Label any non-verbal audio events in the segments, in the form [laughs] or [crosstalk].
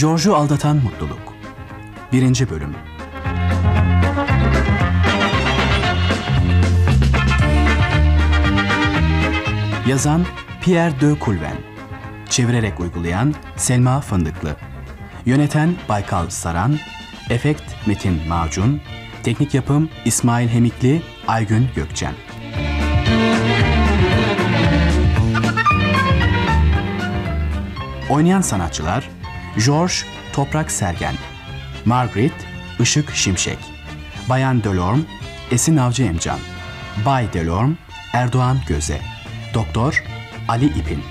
George'u aldatan mutluluk. 1. bölüm. Yazan Pierre de Coulven. Çevirerek uygulayan Selma Fındıklı. Yöneten Baykal Saran. Efekt Metin Macun. Teknik yapım İsmail Hemikli, Aygün Gökçen. Oynayan sanatçılar George Toprak Sergen, Margaret Işık Şimşek, Bayan Delorme Esin Avcı Emcan, Bay Delorme Erdoğan Göze, Doktor Ali İpin.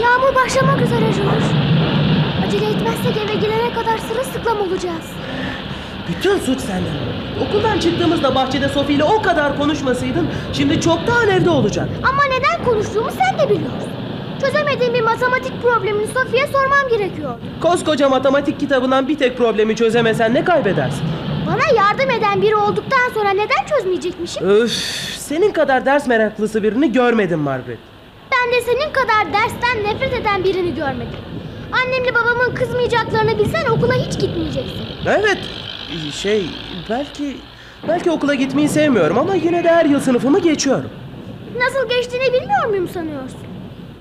Yağmur başlamak üzere George. Acele etmezsek eve gelene kadar sırılsıklam olacağız. Bütün suç senden. Okuldan çıktığımızda bahçede Sophie ile o kadar konuşmasaydın şimdi çoktan evde olacak. Ama neden konuştuğumu sen de biliyorsun. Çözemediğim bir matematik problemini Sophie'ye sormam gerekiyor. Koskoca matematik kitabından bir tek problemi çözemesen ne kaybedersin? Bana yardım eden biri olduktan sonra neden çözmeyecekmişim? Öf, senin kadar ders meraklısı birini görmedim Margaret. Ben de senin kadar dersten nefret eden birini görmedim. Annemle babamın kızmayacaklarını bilsen okula hiç gitmeyeceksin. Evet, şey belki belki okula gitmeyi sevmiyorum ama yine de her yıl sınıfımı geçiyorum. Nasıl geçtiğini bilmiyor muyum sanıyorsun?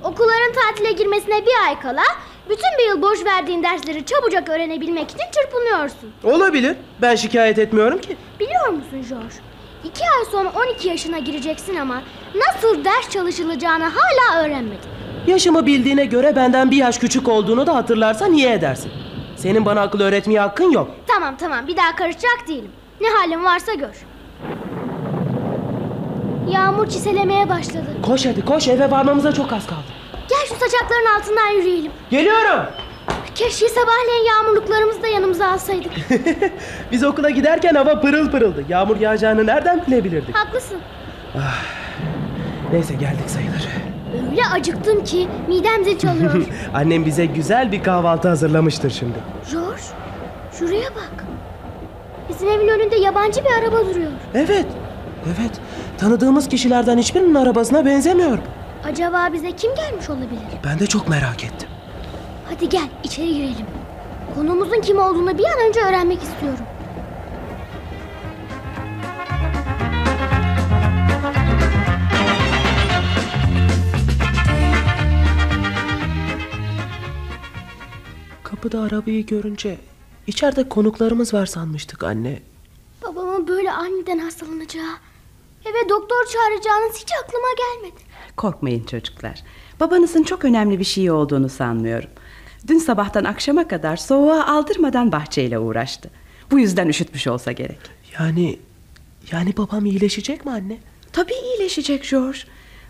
Okulların tatile girmesine bir ay kala bütün bir yıl boş verdiğin dersleri çabucak öğrenebilmek için çırpınıyorsun. Olabilir. Ben şikayet etmiyorum ki. Biliyor musun George? İki ay sonra 12 yaşına gireceksin ama nasıl ders çalışılacağını hala öğrenmedin. Yaşımı bildiğine göre benden bir yaş küçük olduğunu da hatırlarsan iyi edersin. Senin bana akıl öğretmeye hakkın yok. Tamam tamam bir daha karışacak değilim. Ne halin varsa gör. Yağmur çiselemeye başladı. Koş hadi koş eve varmamıza çok az kaldı. Gel şu saçakların altından yürüyelim. Geliyorum. Keşke sabahleyin yağmurluklarımızı da yanımıza alsaydık. [laughs] Biz okula giderken hava pırıl pırıldı. Yağmur yağacağını nereden bilebilirdik? Haklısın. Neyse geldik sayılır. Öyle acıktım ki midem zil çalıyor. [laughs] Annem bize güzel bir kahvaltı hazırlamıştır şimdi. George, şuraya bak. Bizim evin önünde yabancı bir araba duruyor. Evet. Evet. Tanıdığımız kişilerden hiçbirinin arabasına benzemiyor. Acaba bize kim gelmiş olabilir? Ben de çok merak ettim. Hadi gel içeri girelim. Konumuzun kim olduğunu bir an önce öğrenmek istiyorum. Kapıda arabayı görünce içeride konuklarımız var sanmıştık anne. Babamın böyle aniden hastalanacağı, eve doktor çağıracağınız hiç aklıma gelmedi. Korkmayın çocuklar. Babanızın çok önemli bir şey olduğunu sanmıyorum. Dün sabahtan akşama kadar soğuğa aldırmadan bahçeyle uğraştı. Bu yüzden üşütmüş olsa gerek. Yani yani babam iyileşecek mi anne? Tabii iyileşecek George.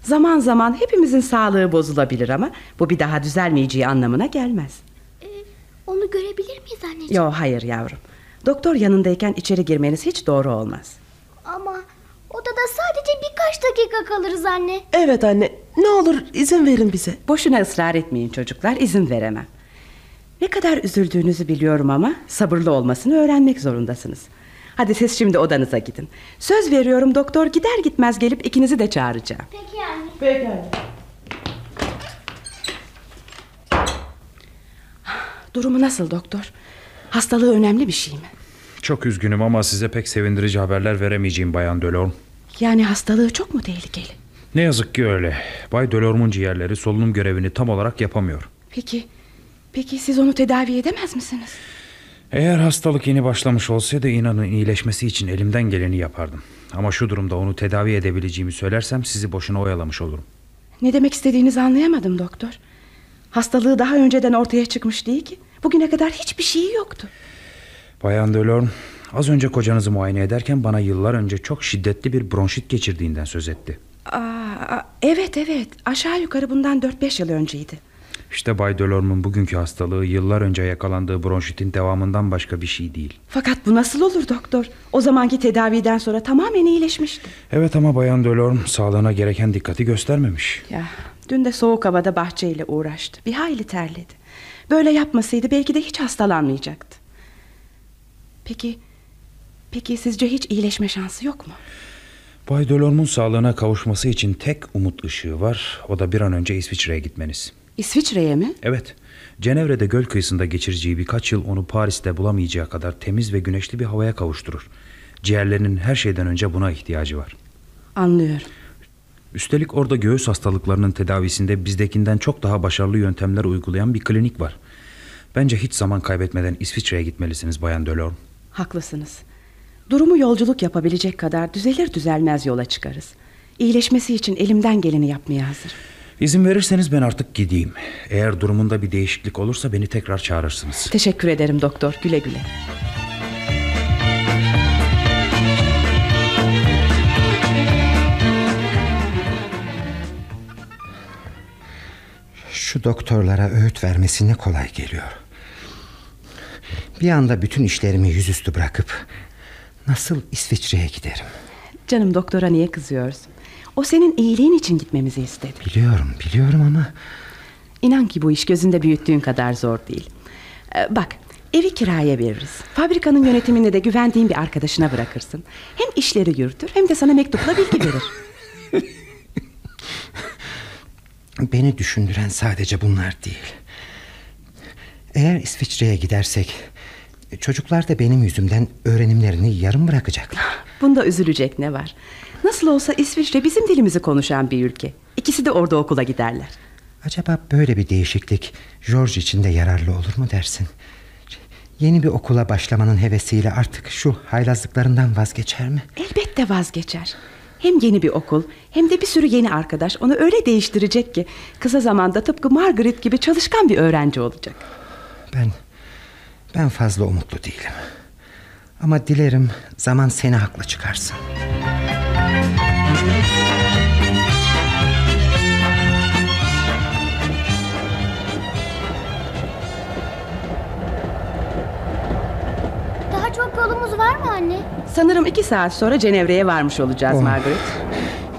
Zaman zaman hepimizin sağlığı bozulabilir ama bu bir daha düzelmeyeceği anlamına gelmez. Onu görebilir miyiz anneciğim? Yo hayır yavrum. Doktor yanındayken içeri girmeniz hiç doğru olmaz. Ama odada sadece birkaç dakika kalırız anne. Evet anne. Ne olur izin verin bize. Boşuna ısrar etmeyin çocuklar izin veremem. Ne kadar üzüldüğünüzü biliyorum ama sabırlı olmasını öğrenmek zorundasınız. Hadi siz şimdi odanıza gidin. Söz veriyorum doktor gider gitmez gelip ikinizi de çağıracağım. Peki anne. Peki anne. Durumu nasıl doktor? Hastalığı önemli bir şey mi? Çok üzgünüm ama size pek sevindirici haberler veremeyeceğim Bayan Delorme. Yani hastalığı çok mu tehlikeli? Ne yazık ki öyle. Bay Delorme'un ciğerleri solunum görevini tam olarak yapamıyor. Peki, peki siz onu tedavi edemez misiniz? Eğer hastalık yeni başlamış olsaydı inanın iyileşmesi için elimden geleni yapardım. Ama şu durumda onu tedavi edebileceğimi söylersem sizi boşuna oyalamış olurum. Ne demek istediğinizi anlayamadım doktor. Hastalığı daha önceden ortaya çıkmış değil ki. Bugüne kadar hiçbir şeyi yoktu. Bayan Delorme az önce kocanızı muayene ederken bana yıllar önce çok şiddetli bir bronşit geçirdiğinden söz etti. Aa, evet evet aşağı yukarı bundan 4-5 yıl önceydi. İşte Bay Delorme'un bugünkü hastalığı yıllar önce yakalandığı bronşitin devamından başka bir şey değil. Fakat bu nasıl olur doktor? O zamanki tedaviden sonra tamamen iyileşmişti. Evet ama Bayan Delorme sağlığına gereken dikkati göstermemiş. Ya, dün de soğuk havada bahçeyle uğraştı. Bir hayli terledi. Böyle yapmasaydı belki de hiç hastalanmayacaktı. Peki, Peki sizce hiç iyileşme şansı yok mu? Bay Delorme'un sağlığına kavuşması için tek umut ışığı var. O da bir an önce İsviçre'ye gitmeniz. İsviçre'ye mi? Evet. Cenevre'de göl kıyısında geçireceği birkaç yıl onu Paris'te bulamayacağı kadar temiz ve güneşli bir havaya kavuşturur. Ciğerlerinin her şeyden önce buna ihtiyacı var. Anlıyorum. Üstelik orada göğüs hastalıklarının tedavisinde bizdekinden çok daha başarılı yöntemler uygulayan bir klinik var. Bence hiç zaman kaybetmeden İsviçre'ye gitmelisiniz Bayan Delorme. Haklısınız. Durumu yolculuk yapabilecek kadar düzelir düzelmez yola çıkarız. İyileşmesi için elimden geleni yapmaya hazır. İzin verirseniz ben artık gideyim. Eğer durumunda bir değişiklik olursa beni tekrar çağırırsınız. Teşekkür ederim doktor. Güle güle. Şu doktorlara öğüt vermesi ne kolay geliyor. Bir anda bütün işlerimi yüzüstü bırakıp nasıl İsviçre'ye giderim? Canım doktora niye kızıyorsun? O senin iyiliğin için gitmemizi istedi. Biliyorum, biliyorum ama İnan ki bu iş gözünde büyüttüğün kadar zor değil. Ee, bak, evi kiraya veririz. Fabrikanın yönetimini de güvendiğin bir arkadaşına bırakırsın. Hem işleri yürütür hem de sana mektupla bilgi verir. [laughs] beni düşündüren sadece bunlar değil. Eğer İsviçre'ye gidersek çocuklar da benim yüzümden öğrenimlerini yarım bırakacaklar. Bunda üzülecek ne var? Nasıl olsa İsviçre bizim dilimizi konuşan bir ülke. İkisi de orada okula giderler. Acaba böyle bir değişiklik George için de yararlı olur mu dersin? Yeni bir okula başlamanın hevesiyle artık şu haylazlıklarından vazgeçer mi? Elbette vazgeçer. Hem yeni bir okul hem de bir sürü yeni arkadaş onu öyle değiştirecek ki kısa zamanda tıpkı Margaret gibi çalışkan bir öğrenci olacak. Ben ben fazla umutlu değilim. Ama dilerim zaman seni haklı çıkarsın. Daha çok yolumuz var mı anne? Sanırım iki saat sonra Cenevre'ye varmış olacağız Oh. Margaret.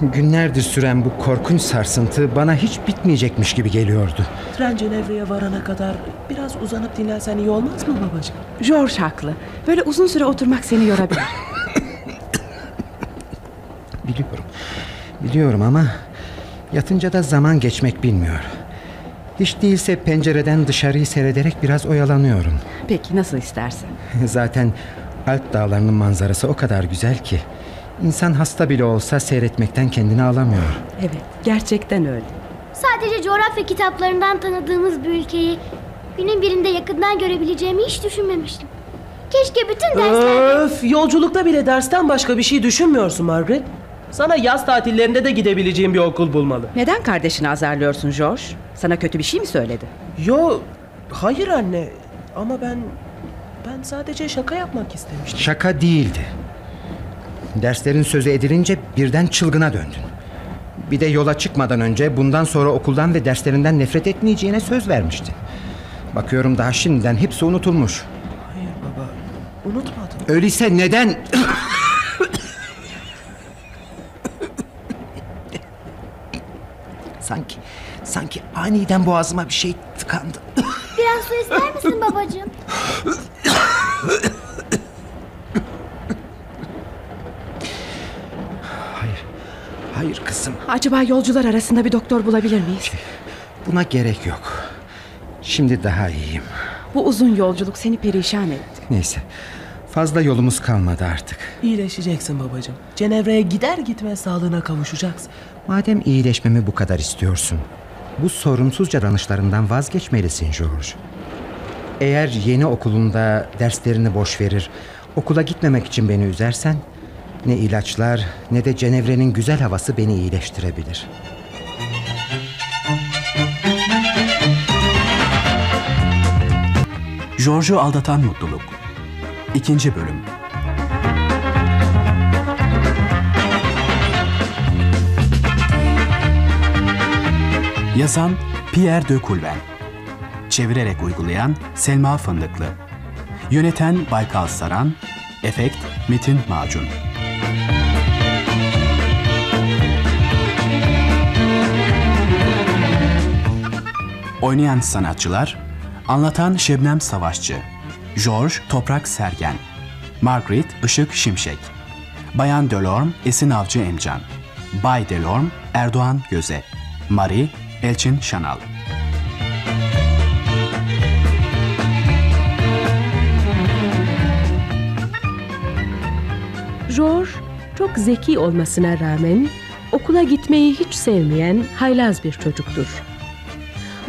Günlerdir süren bu korkunç sarsıntı bana hiç bitmeyecekmiş gibi geliyordu. Tren Cenevre'ye varana kadar biraz uzanıp dinlensen iyi olmaz mı babacığım? George haklı. Böyle uzun süre oturmak seni yorabilir. [laughs] Biliyorum. Biliyorum ama yatınca da zaman geçmek bilmiyor. Hiç değilse pencereden dışarıyı seyrederek biraz oyalanıyorum. Peki nasıl istersen. [laughs] Zaten Alp dağlarının manzarası o kadar güzel ki insan hasta bile olsa seyretmekten kendini alamıyor. Evet gerçekten öyle. Sadece coğrafya kitaplarından tanıdığımız bir ülkeyi günün birinde yakından görebileceğimi hiç düşünmemiştim. Keşke bütün derslerde... Öf, yolculukta bile dersten başka bir şey düşünmüyorsun Margaret. Sana yaz tatillerinde de gidebileceğin bir okul bulmalı. Neden kardeşini azarlıyorsun George? Sana kötü bir şey mi söyledi? Yo, hayır anne. Ama ben ben sadece şaka yapmak istemiştim. Şaka değildi. Derslerin sözü edilince birden çılgına döndün. Bir de yola çıkmadan önce bundan sonra okuldan ve derslerinden nefret etmeyeceğine söz vermiştin. Bakıyorum daha şimdiden hepsi unutulmuş. Hayır baba, unutmadım. Öyleyse neden... sanki, sanki aniden boğazıma bir şey tıkandı. Biraz su ister misin babacığım? [laughs] Hayır, hayır kızım. Acaba yolcular arasında bir doktor bulabilir miyiz? Buna gerek yok. Şimdi daha iyiyim. Bu uzun yolculuk seni perişan etti. Neyse, fazla yolumuz kalmadı artık. İyileşeceksin babacığım. Cenevre'ye gider gitmez sağlığına kavuşacaksın. Madem iyileşmemi bu kadar istiyorsun, bu sorumsuzca danışlarından vazgeçmelisin George. Eğer yeni okulunda derslerini boş verir, okula gitmemek için beni üzersen, ne ilaçlar ne de Cenevre'nin güzel havası beni iyileştirebilir. George'u aldatan mutluluk. İkinci bölüm. Yazan Pierre de Coulven. Çevirerek uygulayan Selma Fındıklı. Yöneten Baykal Saran. Efekt Metin Macun. Oynayan sanatçılar Anlatan Şebnem Savaşçı George Toprak Sergen Margaret Işık Şimşek Bayan Delorme Esin Avcı Emcan Bay Delorme Erdoğan Göze Marie Elçin Şanal George çok zeki olmasına rağmen okula gitmeyi hiç sevmeyen haylaz bir çocuktur.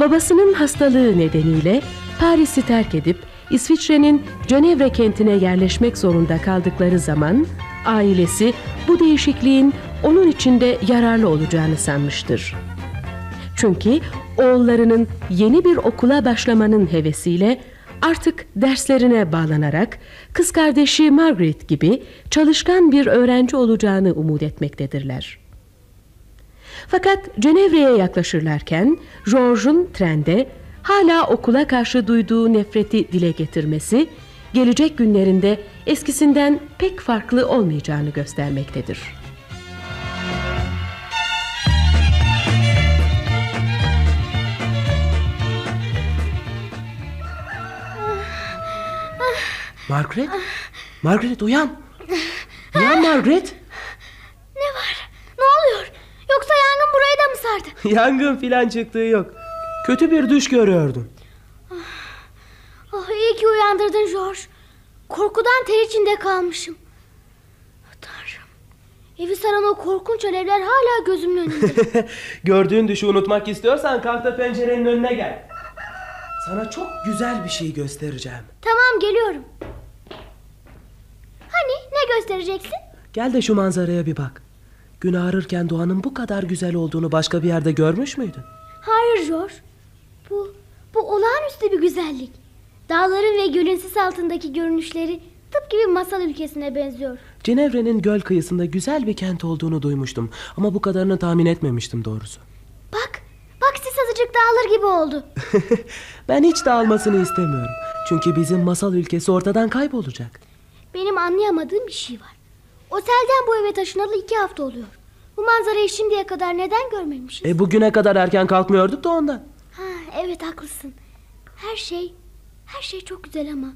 Babasının hastalığı nedeniyle Paris'i terk edip İsviçre'nin Cenevre kentine yerleşmek zorunda kaldıkları zaman ailesi bu değişikliğin onun için de yararlı olacağını sanmıştır. Çünkü oğullarının yeni bir okula başlamanın hevesiyle artık derslerine bağlanarak kız kardeşi Margaret gibi çalışkan bir öğrenci olacağını umut etmektedirler. Fakat Cenevre'ye yaklaşırlarken George'un trende hala okula karşı duyduğu nefreti dile getirmesi gelecek günlerinde eskisinden pek farklı olmayacağını göstermektedir. Margaret? Margaret uyan. Uyan Margaret. Ne var? Ne oluyor? Yoksa yangın burayı da mı sardı? [laughs] Yangın filan çıktığı yok. Kötü bir düş görüyordum. Oh, iyi ki uyandırdın George. Korkudan ter içinde kalmışım. Tanrım. Evi saran o korkunç alevler hala gözümün önünde. [laughs] Gördüğün düşü unutmak istiyorsan kalk da pencerenin önüne gel. Sana çok güzel bir şey göstereceğim. tamam geliyorum. Hani ne göstereceksin? Gel de şu manzaraya bir bak. Gün ağrırken doğanın bu kadar güzel olduğunu başka bir yerde görmüş müydün? Hayır George. Bu, bu olağanüstü bir güzellik. Dağların ve gölün sis altındaki görünüşleri tıpkı bir masal ülkesine benziyor. Cenevre'nin göl kıyısında güzel bir kent olduğunu duymuştum. Ama bu kadarını tahmin etmemiştim doğrusu. Bak, bak sis azıcık dağılır gibi oldu. [laughs] ben hiç dağılmasını istemiyorum. Çünkü bizim masal ülkesi ortadan kaybolacak. Benim anlayamadığım bir şey var. Otelden bu eve taşınalı iki hafta oluyor. Bu manzarayı şimdiye kadar neden görmemişiz? E bugüne kadar erken kalkmıyorduk da ondan. Ha, evet haklısın. Her şey, her şey çok güzel ama...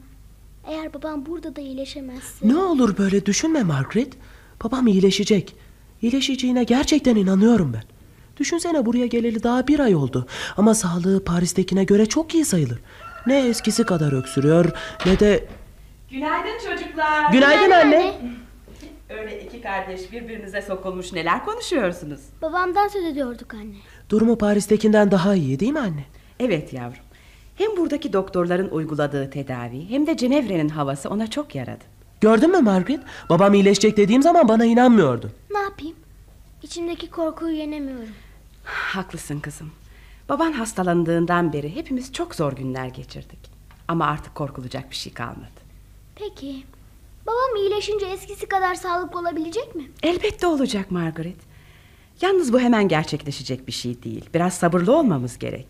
Eğer babam burada da iyileşemezse... Ne olur böyle düşünme Margaret. Babam iyileşecek. İyileşeceğine gerçekten inanıyorum ben. Düşünsene buraya geleli daha bir ay oldu. Ama sağlığı Paris'tekine göre çok iyi sayılır. Ne eskisi kadar öksürüyor ne de... Günaydın çocuklar. Günaydın anne. Öyle iki kardeş birbirinize sokulmuş neler konuşuyorsunuz? Babamdan söz ediyorduk anne. Durumu Paris'tekinden daha iyi değil mi anne? Evet yavrum. Hem buradaki doktorların uyguladığı tedavi hem de Cenevre'nin havası ona çok yaradı. Gördün mü Margaret? Babam iyileşecek dediğim zaman bana inanmıyordu. Ne yapayım? İçimdeki korkuyu yenemiyorum. Haklısın kızım. Baban hastalandığından beri hepimiz çok zor günler geçirdik. Ama artık korkulacak bir şey kalmadı. Peki, babam iyileşince eskisi kadar sağlıklı olabilecek mi? Elbette olacak Margaret. Yalnız bu hemen gerçekleşecek bir şey değil. Biraz sabırlı olmamız gerek.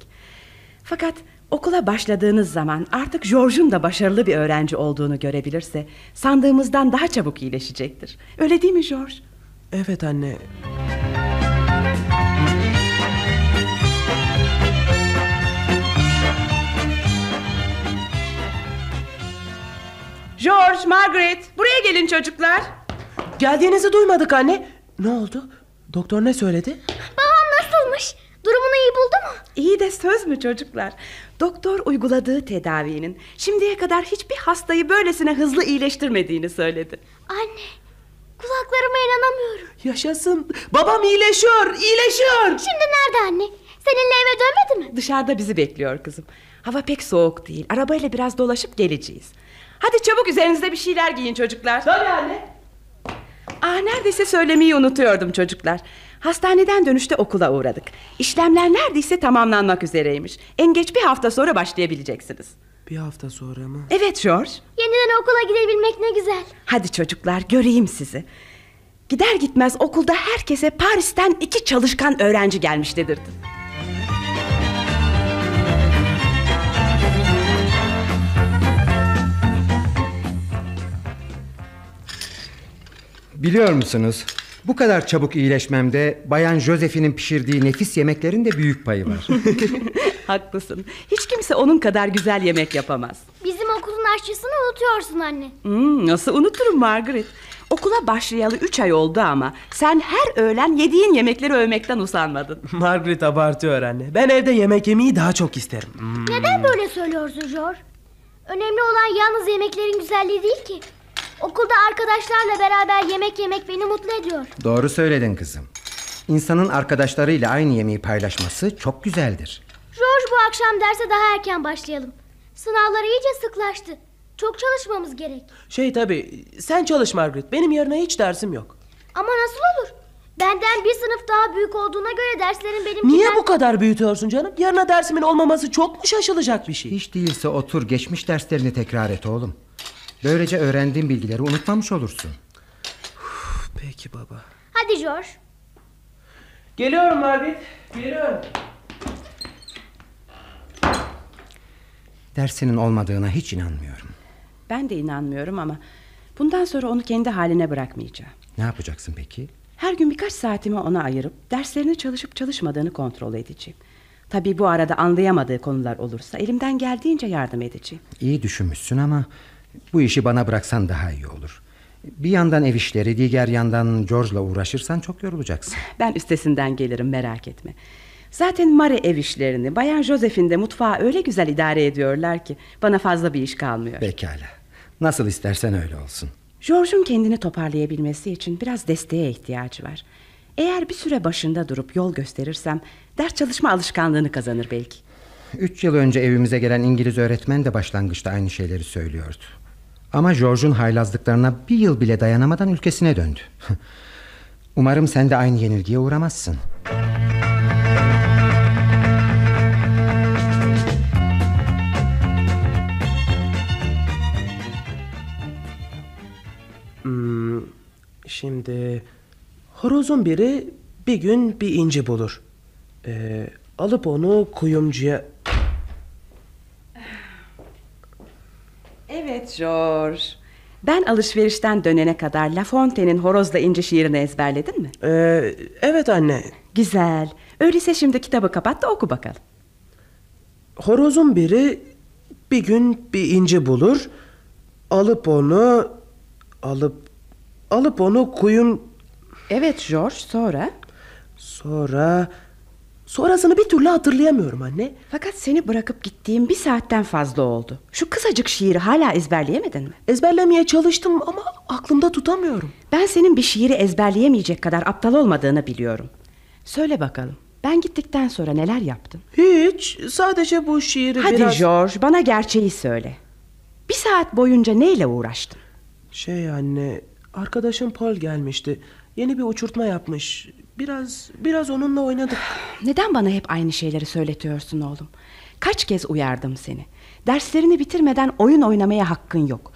Fakat okula başladığınız zaman artık George'un da başarılı bir öğrenci olduğunu görebilirse sandığımızdan daha çabuk iyileşecektir. Öyle değil mi George? Evet anne. George, Margaret, buraya gelin çocuklar. Geldiğinizi duymadık anne. Ne oldu? Doktor ne söyledi? Babam nasılmış? Durumunu iyi buldu mu? İyi de söz mü çocuklar? Doktor uyguladığı tedavinin şimdiye kadar hiçbir hastayı böylesine hızlı iyileştirmediğini söyledi. Anne, kulaklarıma inanamıyorum. Yaşasın. Babam iyileşiyor, iyileşiyor. Şimdi nerede anne? Seninle eve dönmedi mi? Dışarıda bizi bekliyor kızım. Hava pek soğuk değil. Arabayla biraz dolaşıp geleceğiz. Hadi çabuk üzerinizde bir şeyler giyin çocuklar. Tabii anne. Ah neredeyse söylemeyi unutuyordum çocuklar. Hastaneden dönüşte okula uğradık. İşlemler neredeyse tamamlanmak üzereymiş. En geç bir hafta sonra başlayabileceksiniz. Bir hafta sonra mı? Evet George. Yeniden okula gidebilmek ne güzel. Hadi çocuklar göreyim sizi. Gider gitmez okulda herkese Paris'ten iki çalışkan öğrenci gelmiş dedirdi. Biliyor musunuz? Bu kadar çabuk iyileşmemde Bayan Josephine'in pişirdiği nefis yemeklerin de büyük payı var. [laughs] Haklısın. Hiç kimse onun kadar güzel yemek yapamaz. Bizim okulun aşçısını unutuyorsun anne. Hmm, nasıl unuturum Margaret? Okula başlayalı üç ay oldu ama sen her öğlen yediğin yemekleri övmekten usanmadın. [laughs] Margaret abartıyor anne. Ben evde yemek yemeyi daha çok isterim. Hmm. Neden böyle söylüyorsun George? Önemli olan yalnız yemeklerin güzelliği değil ki. Okulda arkadaşlarla beraber yemek yemek beni mutlu ediyor. Doğru söyledin kızım. İnsanın arkadaşlarıyla aynı yemeği paylaşması çok güzeldir. George bu akşam derse daha erken başlayalım. Sınavlar iyice sıklaştı. Çok çalışmamız gerek. Şey tabi sen çalış Margaret. Benim yarına hiç dersim yok. Ama nasıl olur? Benden bir sınıf daha büyük olduğuna göre derslerin benimkinden... Niye bu kadar büyütüyorsun canım? Yarına dersimin olmaması çok mu şaşılacak bir şey? Hiç değilse otur geçmiş derslerini tekrar et oğlum. Böylece öğrendiğin bilgileri unutmamış olursun. Peki baba. Hadi George. Geliyorum Margaret. Geliyorum. Dersinin olmadığına hiç inanmıyorum. Ben de inanmıyorum ama bundan sonra onu kendi haline bırakmayacağım. Ne yapacaksın peki? Her gün birkaç saatimi ona ayırıp derslerini çalışıp çalışmadığını kontrol edeceğim. Tabii bu arada anlayamadığı konular olursa elimden geldiğince yardım edeceğim. İyi düşünmüşsün ama bu işi bana bıraksan daha iyi olur. Bir yandan ev işleri, diğer yandan George'la uğraşırsan çok yorulacaksın. Ben üstesinden gelirim merak etme. Zaten Mare ev işlerini, Bayan Joseph'in de mutfağı öyle güzel idare ediyorlar ki bana fazla bir iş kalmıyor. Pekala. Nasıl istersen öyle olsun. George'un kendini toparlayabilmesi için biraz desteğe ihtiyacı var. Eğer bir süre başında durup yol gösterirsem ders çalışma alışkanlığını kazanır belki. Üç yıl önce evimize gelen İngiliz öğretmen de başlangıçta aynı şeyleri söylüyordu. Ama George'un haylazlıklarına bir yıl bile dayanamadan ülkesine döndü. [laughs] Umarım sen de aynı yenilgiye uğramazsın. Hmm, şimdi horozun biri bir gün bir inci bulur. Ee, alıp onu kuyumcuya... Evet George. Ben alışverişten dönene kadar La Fontaine'in Horozla İnci şiirini ezberledin mi? Ee, evet anne. Güzel. Öyleyse şimdi kitabı kapat da oku bakalım. Horozun biri bir gün bir inci bulur. Alıp onu... Alıp... Alıp onu kuyum... Evet George sonra? Sonra... Sonrasını bir türlü hatırlayamıyorum anne. Fakat seni bırakıp gittiğim bir saatten fazla oldu. Şu kısacık şiiri hala ezberleyemedin mi? Ezberlemeye çalıştım ama aklımda tutamıyorum. Ben senin bir şiiri ezberleyemeyecek kadar aptal olmadığını biliyorum. Söyle bakalım. Ben gittikten sonra neler yaptın? Hiç. Sadece bu şiiri Hadi biraz... George bana gerçeği söyle. Bir saat boyunca neyle uğraştın? Şey anne, arkadaşım Paul gelmişti. Yeni bir uçurtma yapmış. Biraz biraz onunla oynadık. [sighs] Neden bana hep aynı şeyleri söyletiyorsun oğlum? Kaç kez uyardım seni. Derslerini bitirmeden oyun oynamaya hakkın yok.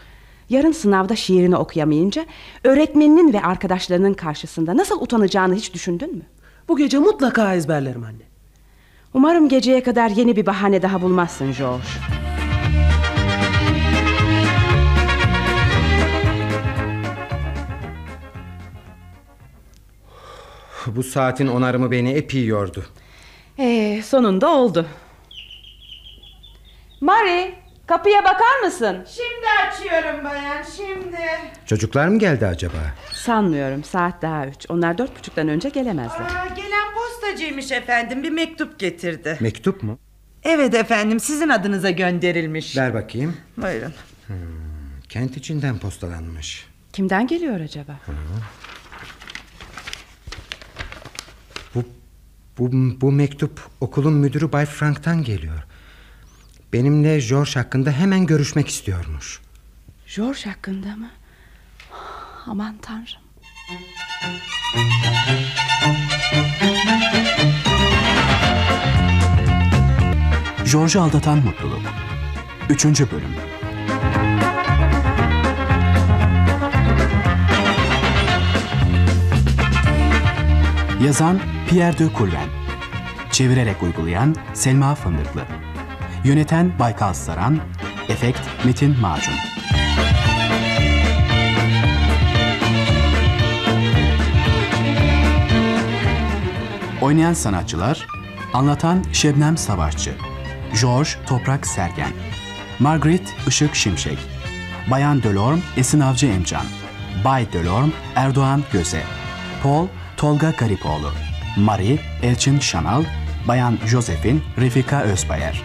Yarın sınavda şiirini okuyamayınca öğretmeninin ve arkadaşlarının karşısında nasıl utanacağını hiç düşündün mü? Bu gece mutlaka ezberlerim anne. Umarım geceye kadar yeni bir bahane daha bulmazsın George. Bu saatin onarımı beni epey yordu. Ee, sonunda oldu. Mary, kapıya bakar mısın? Şimdi açıyorum bayan şimdi. Çocuklar mı geldi acaba? Sanmıyorum, saat daha üç. Onlar dört buçuktan önce gelemezler. Aa, gelen postacıymış efendim bir mektup getirdi. Mektup mu? Evet efendim sizin adınıza gönderilmiş. Ver bakayım. Buyurun. Kent içinden postalanmış. Kimden geliyor acaba? Bu, bu, bu mektup okulun müdürü Bay Frank'tan geliyor. Benimle George hakkında hemen görüşmek istiyormuş. George hakkında mı? Aman tanrım. George'u aldatan mutluluk. Üçüncü bölüm. Yazan Pierre de Coulven. Çevirerek uygulayan Selma Fındıklı. Yöneten Baykal Saran. Efekt Metin Macun. Oynayan sanatçılar Anlatan Şebnem Savaşçı George Toprak Sergen Margaret Işık Şimşek Bayan Delorme Esin Avcı Emcan Bay Delorme Erdoğan Göze Paul Tolga Garipoğlu Marie Elçin Şanal Bayan Josephine Refika Özbayer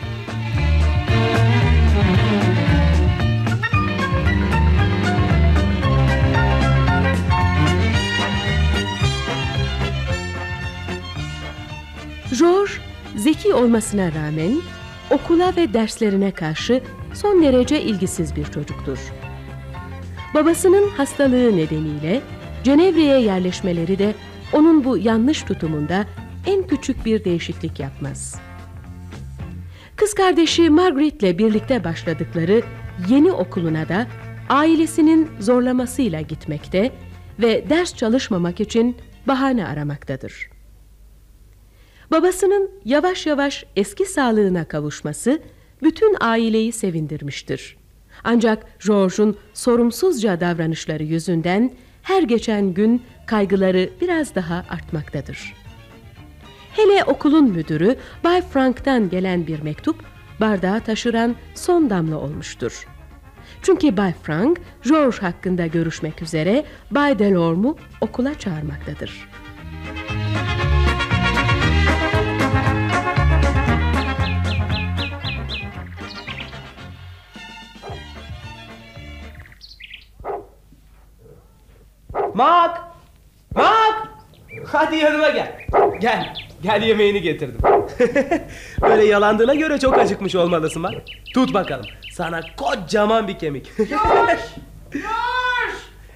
George zeki olmasına rağmen okula ve derslerine karşı son derece ilgisiz bir çocuktur. Babasının hastalığı nedeniyle Cenevre'ye yerleşmeleri de onun bu yanlış tutumunda en küçük bir değişiklik yapmaz. Kız kardeşi Margaret'le birlikte başladıkları yeni okuluna da ailesinin zorlamasıyla gitmekte ve ders çalışmamak için bahane aramaktadır. Babasının yavaş yavaş eski sağlığına kavuşması bütün aileyi sevindirmiştir. Ancak George'un sorumsuzca davranışları yüzünden her geçen gün kaygıları biraz daha artmaktadır. Hele okulun müdürü Bay Frank'tan gelen bir mektup bardağı taşıran son damla olmuştur. Çünkü Bay Frank, George hakkında görüşmek üzere Bay Delorme'u okula çağırmaktadır. Mark! Mark! Hadi yanıma gel. Gel. Gel yemeğini getirdim. [laughs] Böyle yalandığına göre çok acıkmış olmalısın bak. Tut bakalım. Sana kocaman bir kemik. [laughs] George!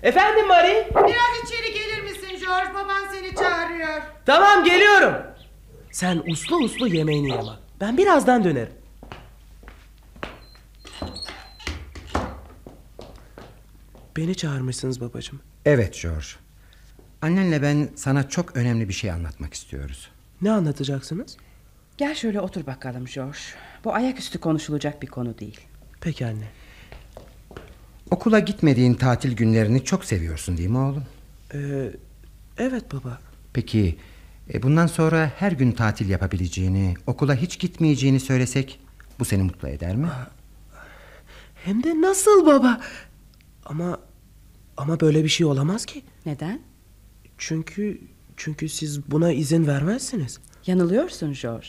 Efendim Marie? Biraz içeri gelir misin George? Baban seni çağırıyor. Tamam geliyorum. Sen uslu uslu yemeğini yeme. Ben birazdan dönerim. Beni çağırmışsınız babacığım. Evet George. Annenle ben sana çok önemli bir şey anlatmak istiyoruz. Ne anlatacaksınız? Gel şöyle otur bakalım George. Bu ayaküstü konuşulacak bir konu değil. Peki anne. Okula gitmediğin tatil günlerini çok seviyorsun değil mi oğlum? Ee, evet baba. Peki e, bundan sonra her gün tatil yapabileceğini, okula hiç gitmeyeceğini söylesek bu seni mutlu eder mi? Hem de nasıl baba? Ama ama böyle bir şey olamaz ki. Neden? Çünkü çünkü siz buna izin vermezsiniz. Yanılıyorsun George.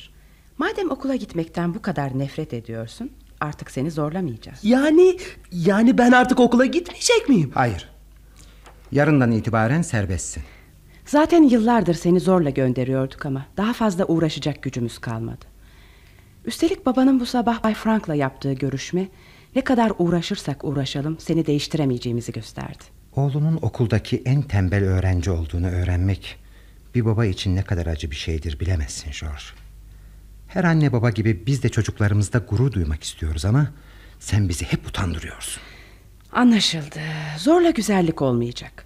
Madem okula gitmekten bu kadar nefret ediyorsun, artık seni zorlamayacağız. Yani yani ben artık okula gitmeyecek miyim? Hayır. Yarından itibaren serbestsin. Zaten yıllardır seni zorla gönderiyorduk ama daha fazla uğraşacak gücümüz kalmadı. Üstelik babanın bu sabah Bay Frank'la yaptığı görüşme ne kadar uğraşırsak uğraşalım seni değiştiremeyeceğimizi gösterdi. Oğlunun okuldaki en tembel öğrenci olduğunu öğrenmek bir baba için ne kadar acı bir şeydir bilemezsin George. Her anne baba gibi biz de çocuklarımızda gurur duymak istiyoruz ama sen bizi hep utandırıyorsun. Anlaşıldı. Zorla güzellik olmayacak.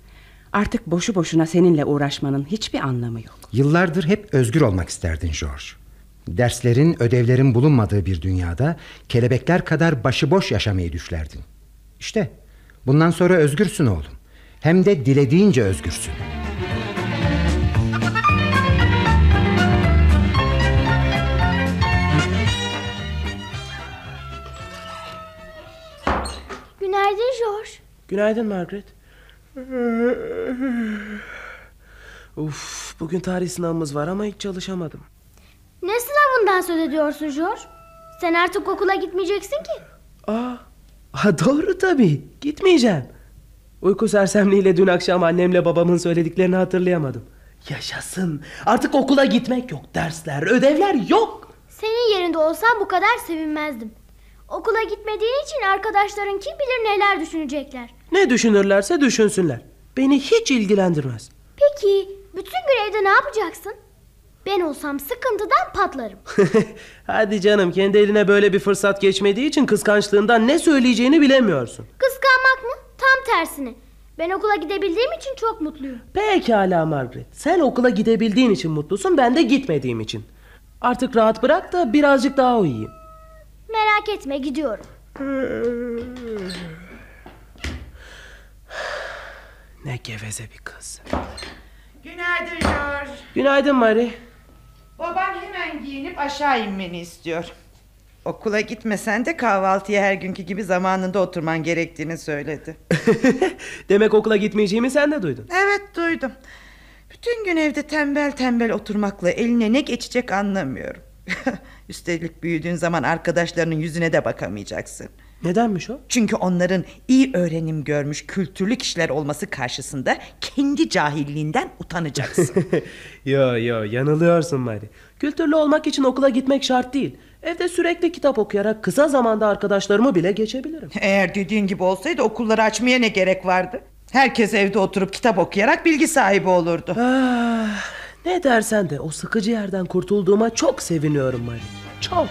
Artık boşu boşuna seninle uğraşmanın hiçbir anlamı yok. Yıllardır hep özgür olmak isterdin George. Derslerin, ödevlerin bulunmadığı bir dünyada kelebekler kadar başıboş yaşamayı düşlerdin. İşte bundan sonra özgürsün oğlum. Hem de dilediğince özgürsün. Günaydın George. Günaydın Margaret. Uf, bugün tarih sınavımız var ama hiç çalışamadım. Ne sınavından söz ediyorsun George? Sen artık okula gitmeyeceksin ki. Aa, ha, doğru tabii. Gitmeyeceğim. Uyku sersemliğiyle dün akşam annemle babamın söylediklerini hatırlayamadım. Yaşasın. Artık okula gitmek yok. Dersler, ödevler yok. Senin yerinde olsam bu kadar sevinmezdim. Okula gitmediğin için arkadaşların kim bilir neler düşünecekler. Ne düşünürlerse düşünsünler. Beni hiç ilgilendirmez. Peki bütün gün evde ne yapacaksın? Ben olsam sıkıntıdan patlarım. [laughs] Hadi canım kendi eline böyle bir fırsat geçmediği için kıskançlığından ne söyleyeceğini bilemiyorsun. Kıskanmak tersine. Ben okula gidebildiğim için çok mutluyum. Pekala Margaret. Sen okula gidebildiğin için mutlusun ben de gitmediğim için. Artık rahat bırak da birazcık daha uyuyayım. Merak etme gidiyorum. [sighs] Ne geveze bir kız. Günaydın George. Günaydın Mary. Baban hemen giyinip aşağı inmeni istiyor. Okula gitmesen de kahvaltıya her günkü gibi zamanında oturman gerektiğini söyledi. [laughs] Demek okula gitmeyeceğimi sen de duydun. Evet duydum. Bütün gün evde tembel tembel oturmakla eline ne geçecek anlamıyorum. [laughs] Üstelik büyüdüğün zaman arkadaşlarının yüzüne de bakamayacaksın. Nedenmiş o? Çünkü onların iyi öğrenim görmüş kültürlü kişiler olması karşısında kendi cahilliğinden utanacaksın. [laughs] yo yo yanılıyorsun Mari. Kültürlü olmak için okula gitmek şart değil. Evde sürekli kitap okuyarak kısa zamanda arkadaşlarımı bile geçebilirim. Eğer dediğin gibi olsaydı okulları açmaya ne gerek vardı? Herkes evde oturup kitap okuyarak bilgi sahibi olurdu. Ah, ne dersen de o sıkıcı yerden kurtulduğuma çok seviniyorum Mari. Çok.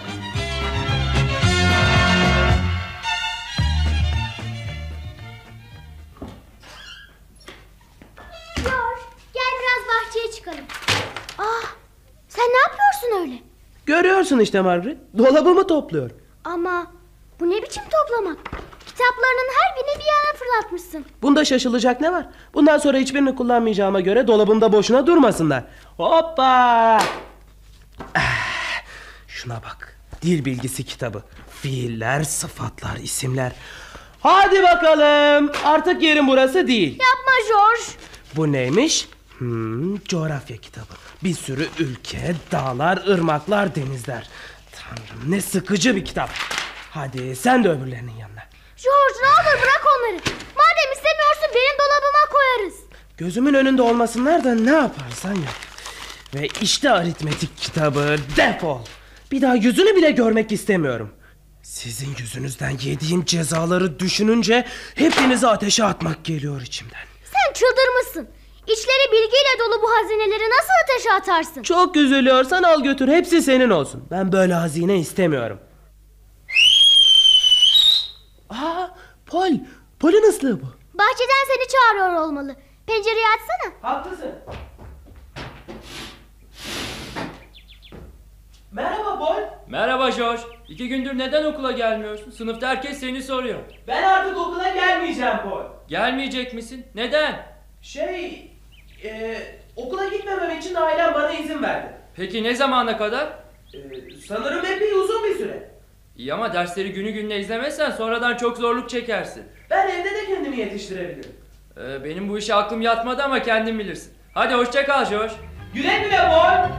George gel biraz bahçeye çıkalım. Ah sen ne yapıyorsun öyle? Görüyorsun işte Margaret. Dolabımı topluyorum. Ama bu ne biçim toplamak? Kitaplarının her birini bir yana fırlatmışsın. Bunda şaşılacak ne var? Bundan sonra hiçbirini kullanmayacağıma göre dolabımda boşuna durmasınlar. Hoppa! Ah, [sighs] şuna bak. Dil bilgisi kitabı. Fiiller, sıfatlar, isimler. Hadi bakalım. Artık yerim burası değil. Yapma George. Bu neymiş? Hmm, coğrafya kitabı. Bir sürü ülke, dağlar, ırmaklar, denizler. Tanrım ne sıkıcı bir kitap. Hadi sen de öbürlerinin yanına. George ne olur bırak onları. Madem istemiyorsun benim dolabıma koyarız. Gözümün önünde olmasınlar da ne yaparsan yap. Ve işte aritmetik kitabı defol. Bir daha yüzünü bile görmek istemiyorum. Sizin yüzünüzden yediğim cezaları düşününce hepinizi ateşe atmak geliyor içimden. Sen çıldırmışsın. İçleri bilgiyle dolu bu hazineleri nasıl ateşe atarsın? Çok üzülüyorsan al götür hepsi senin olsun. Ben böyle hazine istemiyorum. Aa, Pol. Pol'ün ıslığı bu. Bahçeden seni çağırıyor olmalı. Pencereyi açsana. Haklısın. Merhaba Pol. Merhaba George. İki gündür neden okula gelmiyorsun? Sınıfta herkes seni soruyor. Ben artık okula gelmeyeceğim Pol. Gelmeyecek misin? Neden? Şey, e, okula gitmemem için ailem bana izin verdi. Peki ne zamana kadar? E, sanırım epey uzun bir süre. İyi ama dersleri günü gününe izlemezsen sonradan çok zorluk çekersin. Ben evde de kendimi yetiştirebilirim. Ee, benim bu işe aklım yatmadı ama kendin bilirsin. Hadi hoşça kal George. Güle güle Pol.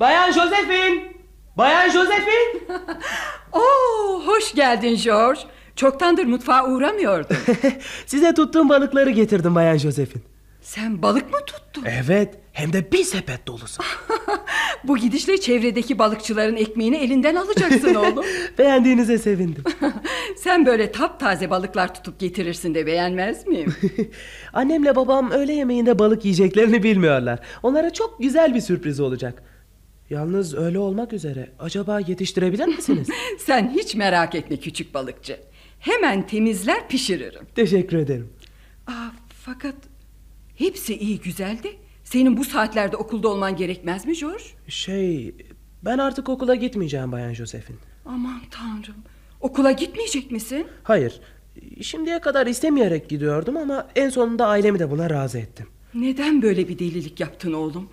Bayan Josephine! Bayan Josephine! [laughs] Oo, hoş geldin George. Çoktandır mutfağa uğramıyordun. [laughs] Size tuttuğum balıkları getirdim Bayan Josephine. Sen balık mı tuttun? Evet, hem de bir sepet dolusu. [laughs] Bu gidişle çevredeki balıkçıların ekmeğini elinden alacaksın oğlum. Beğendiğinize sevindim. Sen böyle taptaze balıklar tutup getirirsin de beğenmez miyim? Annemle babam öğle yemeğinde balık yiyeceklerini bilmiyorlar. Onlara çok güzel bir sürpriz olacak. Yalnız öyle olmak üzere. Acaba yetiştirebilir misiniz? [laughs] Sen hiç merak etme küçük balıkçı. Hemen temizler pişiririm. Teşekkür ederim. Aa, fakat hepsi iyi güzel de senin bu saatlerde okulda olman gerekmez mi George? Şey, ben artık okula gitmeyeceğim Bayan Josephine. Aman tanrım. Okula gitmeyecek misin? Hayır, şimdiye kadar istemeyerek gidiyordum ama en sonunda ailemi de buna razı ettim. Neden böyle bir delilik yaptın oğlum?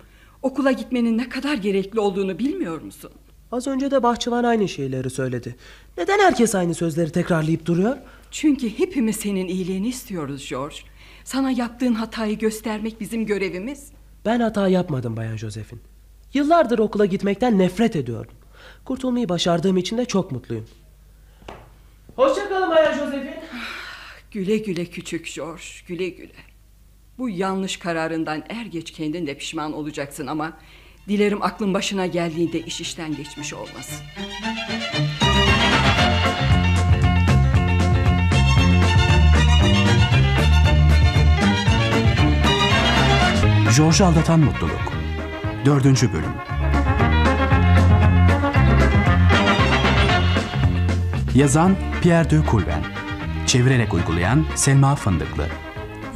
Okula gitmenin ne kadar gerekli olduğunu bilmiyor musun? Az önce de bahçıvan aynı şeyleri söyledi. Neden herkes aynı sözleri tekrarlayıp duruyor? Çünkü hepimiz senin iyiliğini istiyoruz George. Sana yaptığın hatayı göstermek bizim görevimiz. Ben hata yapmadım Bayan Josephine. Yıllardır okula gitmekten nefret ediyordum. Kurtulmayı başardığım için de çok mutluyum. Hoşçakalın Bayan Josephine. Güle güle küçük George, güle güle. Bu yanlış kararından er geç kendin de pişman olacaksın ama... ...dilerim aklın başına geldiğinde iş işten geçmiş olmasın. George'u aldatan mutluluk. Dördüncü bölüm. Yazan Pierre de Coulven. Çevirerek uygulayan Selma Fındıklı.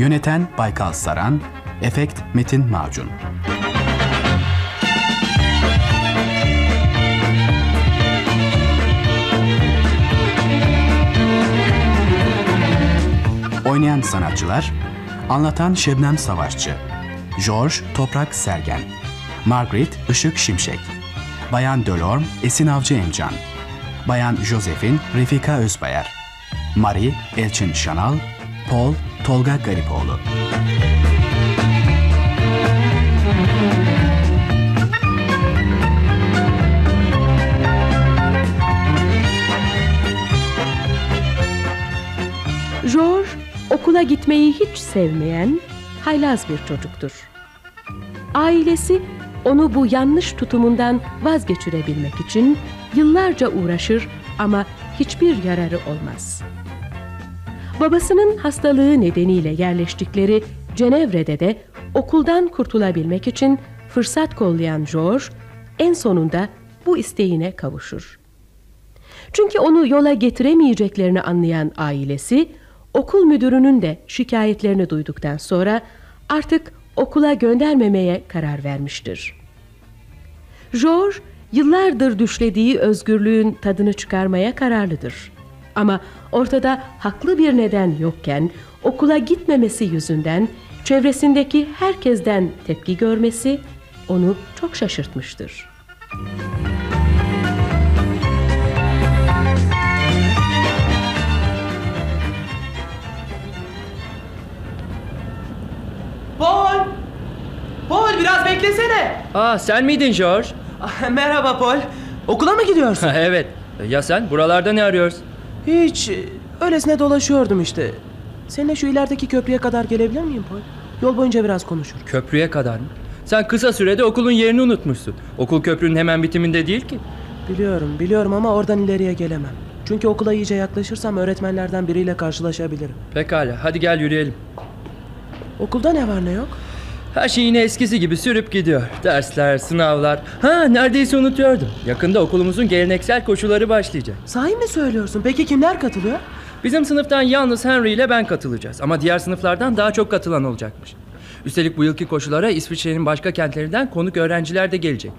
Yöneten Baykal Saran. Efekt Metin Macun. Oynayan sanatçılar Anlatan Şebnem Savaşçı George Toprak Sergen Margaret Işık Şimşek Bayan Delorme Esin Avcı Emcan Bayan Josephine Refika Özbayar Marie Elçin Şanal Paul Tolga Garipoğlu George okula gitmeyi hiç sevmeyen haylaz bir çocuktur. Ailesi onu bu yanlış tutumundan vazgeçirebilmek için yıllarca uğraşır ama hiçbir yararı olmaz. Babasının hastalığı nedeniyle yerleştikleri Cenevre'de de okuldan kurtulabilmek için fırsat kollayan George en sonunda bu isteğine kavuşur. Çünkü onu yola getiremeyeceklerini anlayan ailesi okul müdürünün de şikayetlerini duyduktan sonra artık okula göndermemeye karar vermiştir. George yıllardır düşlediği özgürlüğün tadını çıkarmaya kararlıdır. Ama ortada haklı bir neden yokken okula gitmemesi yüzünden çevresindeki herkesten tepki görmesi onu çok şaşırtmıştır. Paul! Paul biraz beklesene. Aa sen miydin George? Ah, Merhaba Paul. Okula mı gidiyorsun? [laughs] evet. Ya sen buralarda ne arıyorsun? Hiç. Öylesine dolaşıyordum işte. Seninle şu ilerideki köprüye kadar gelebilir miyim Paul? Yol boyunca biraz konuşuruz. Köprüye kadar mı? Sen kısa sürede okulun yerini unutmuşsun. Okul köprünün hemen bitiminde değil ki. Biliyorum, biliyorum ama oradan ileriye gelemem. Çünkü okula iyice yaklaşırsam öğretmenlerden biriyle karşılaşabilirim. Pekala hadi gel yürüyelim. Okulda ne var ne yok? Her şey yine eskisi gibi sürüp gidiyor. Dersler, sınavlar. Ha neredeyse unutuyordum. Yakında okulumuzun geleneksel koşuları başlayacak. Sahi mi söylüyorsun? Peki kimler katılıyor? Bizim sınıftan yalnız Henry ile ben katılacağız. Ama diğer sınıflardan daha çok katılan olacakmış. Üstelik bu yılki koşulara İsviçre'nin başka kentlerinden konuk öğrenciler de gelecek.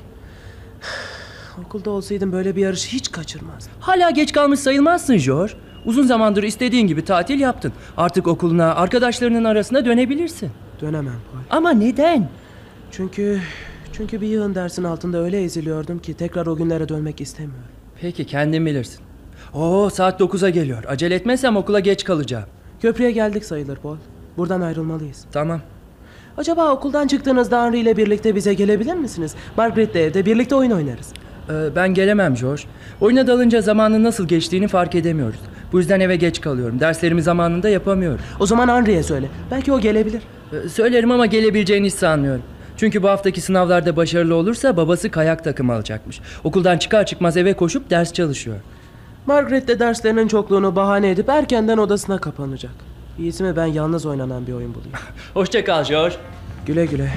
Okulda olsaydım böyle bir yarışı hiç kaçırmazdım. Hala geç kalmış sayılmazsın George. Uzun zamandır istediğin gibi tatil yaptın. Artık okuluna, arkadaşlarının arasına dönebilirsin. Dönemem Paul. Ama neden? Çünkü çünkü bir yığın dersin altında öyle eziliyordum ki tekrar o günlere dönmek istemiyorum. Peki kendin bilirsin. Oo saat 9'a geliyor. Acele etmezsem okula geç kalacağım. Köprüye geldik sayılır Paul. Buradan ayrılmalıyız. Tamam. Acaba okuldan çıktığınızda Henry ile birlikte bize gelebilir misiniz? Margaret'le evde birlikte oyun oynarız. Ee, ben gelemem George. Oyuna dalınca zamanın nasıl geçtiğini fark edemiyoruz. Bu yüzden eve geç kalıyorum. Derslerimi zamanında yapamıyorum. O zaman Henry'e söyle. Belki o gelebilir. Ee, söylerim ama gelebileceğini hiç sanmıyorum. Çünkü bu haftaki sınavlarda başarılı olursa babası kayak takımı alacakmış. Okuldan çıkar çıkmaz eve koşup ders çalışıyor. Margaret de derslerinin çokluğunu bahane edip erkenden odasına kapanacak. İyisi mi ben yalnız oynanan bir oyun bulayım. [laughs] Hoşça kal George. Güle güle.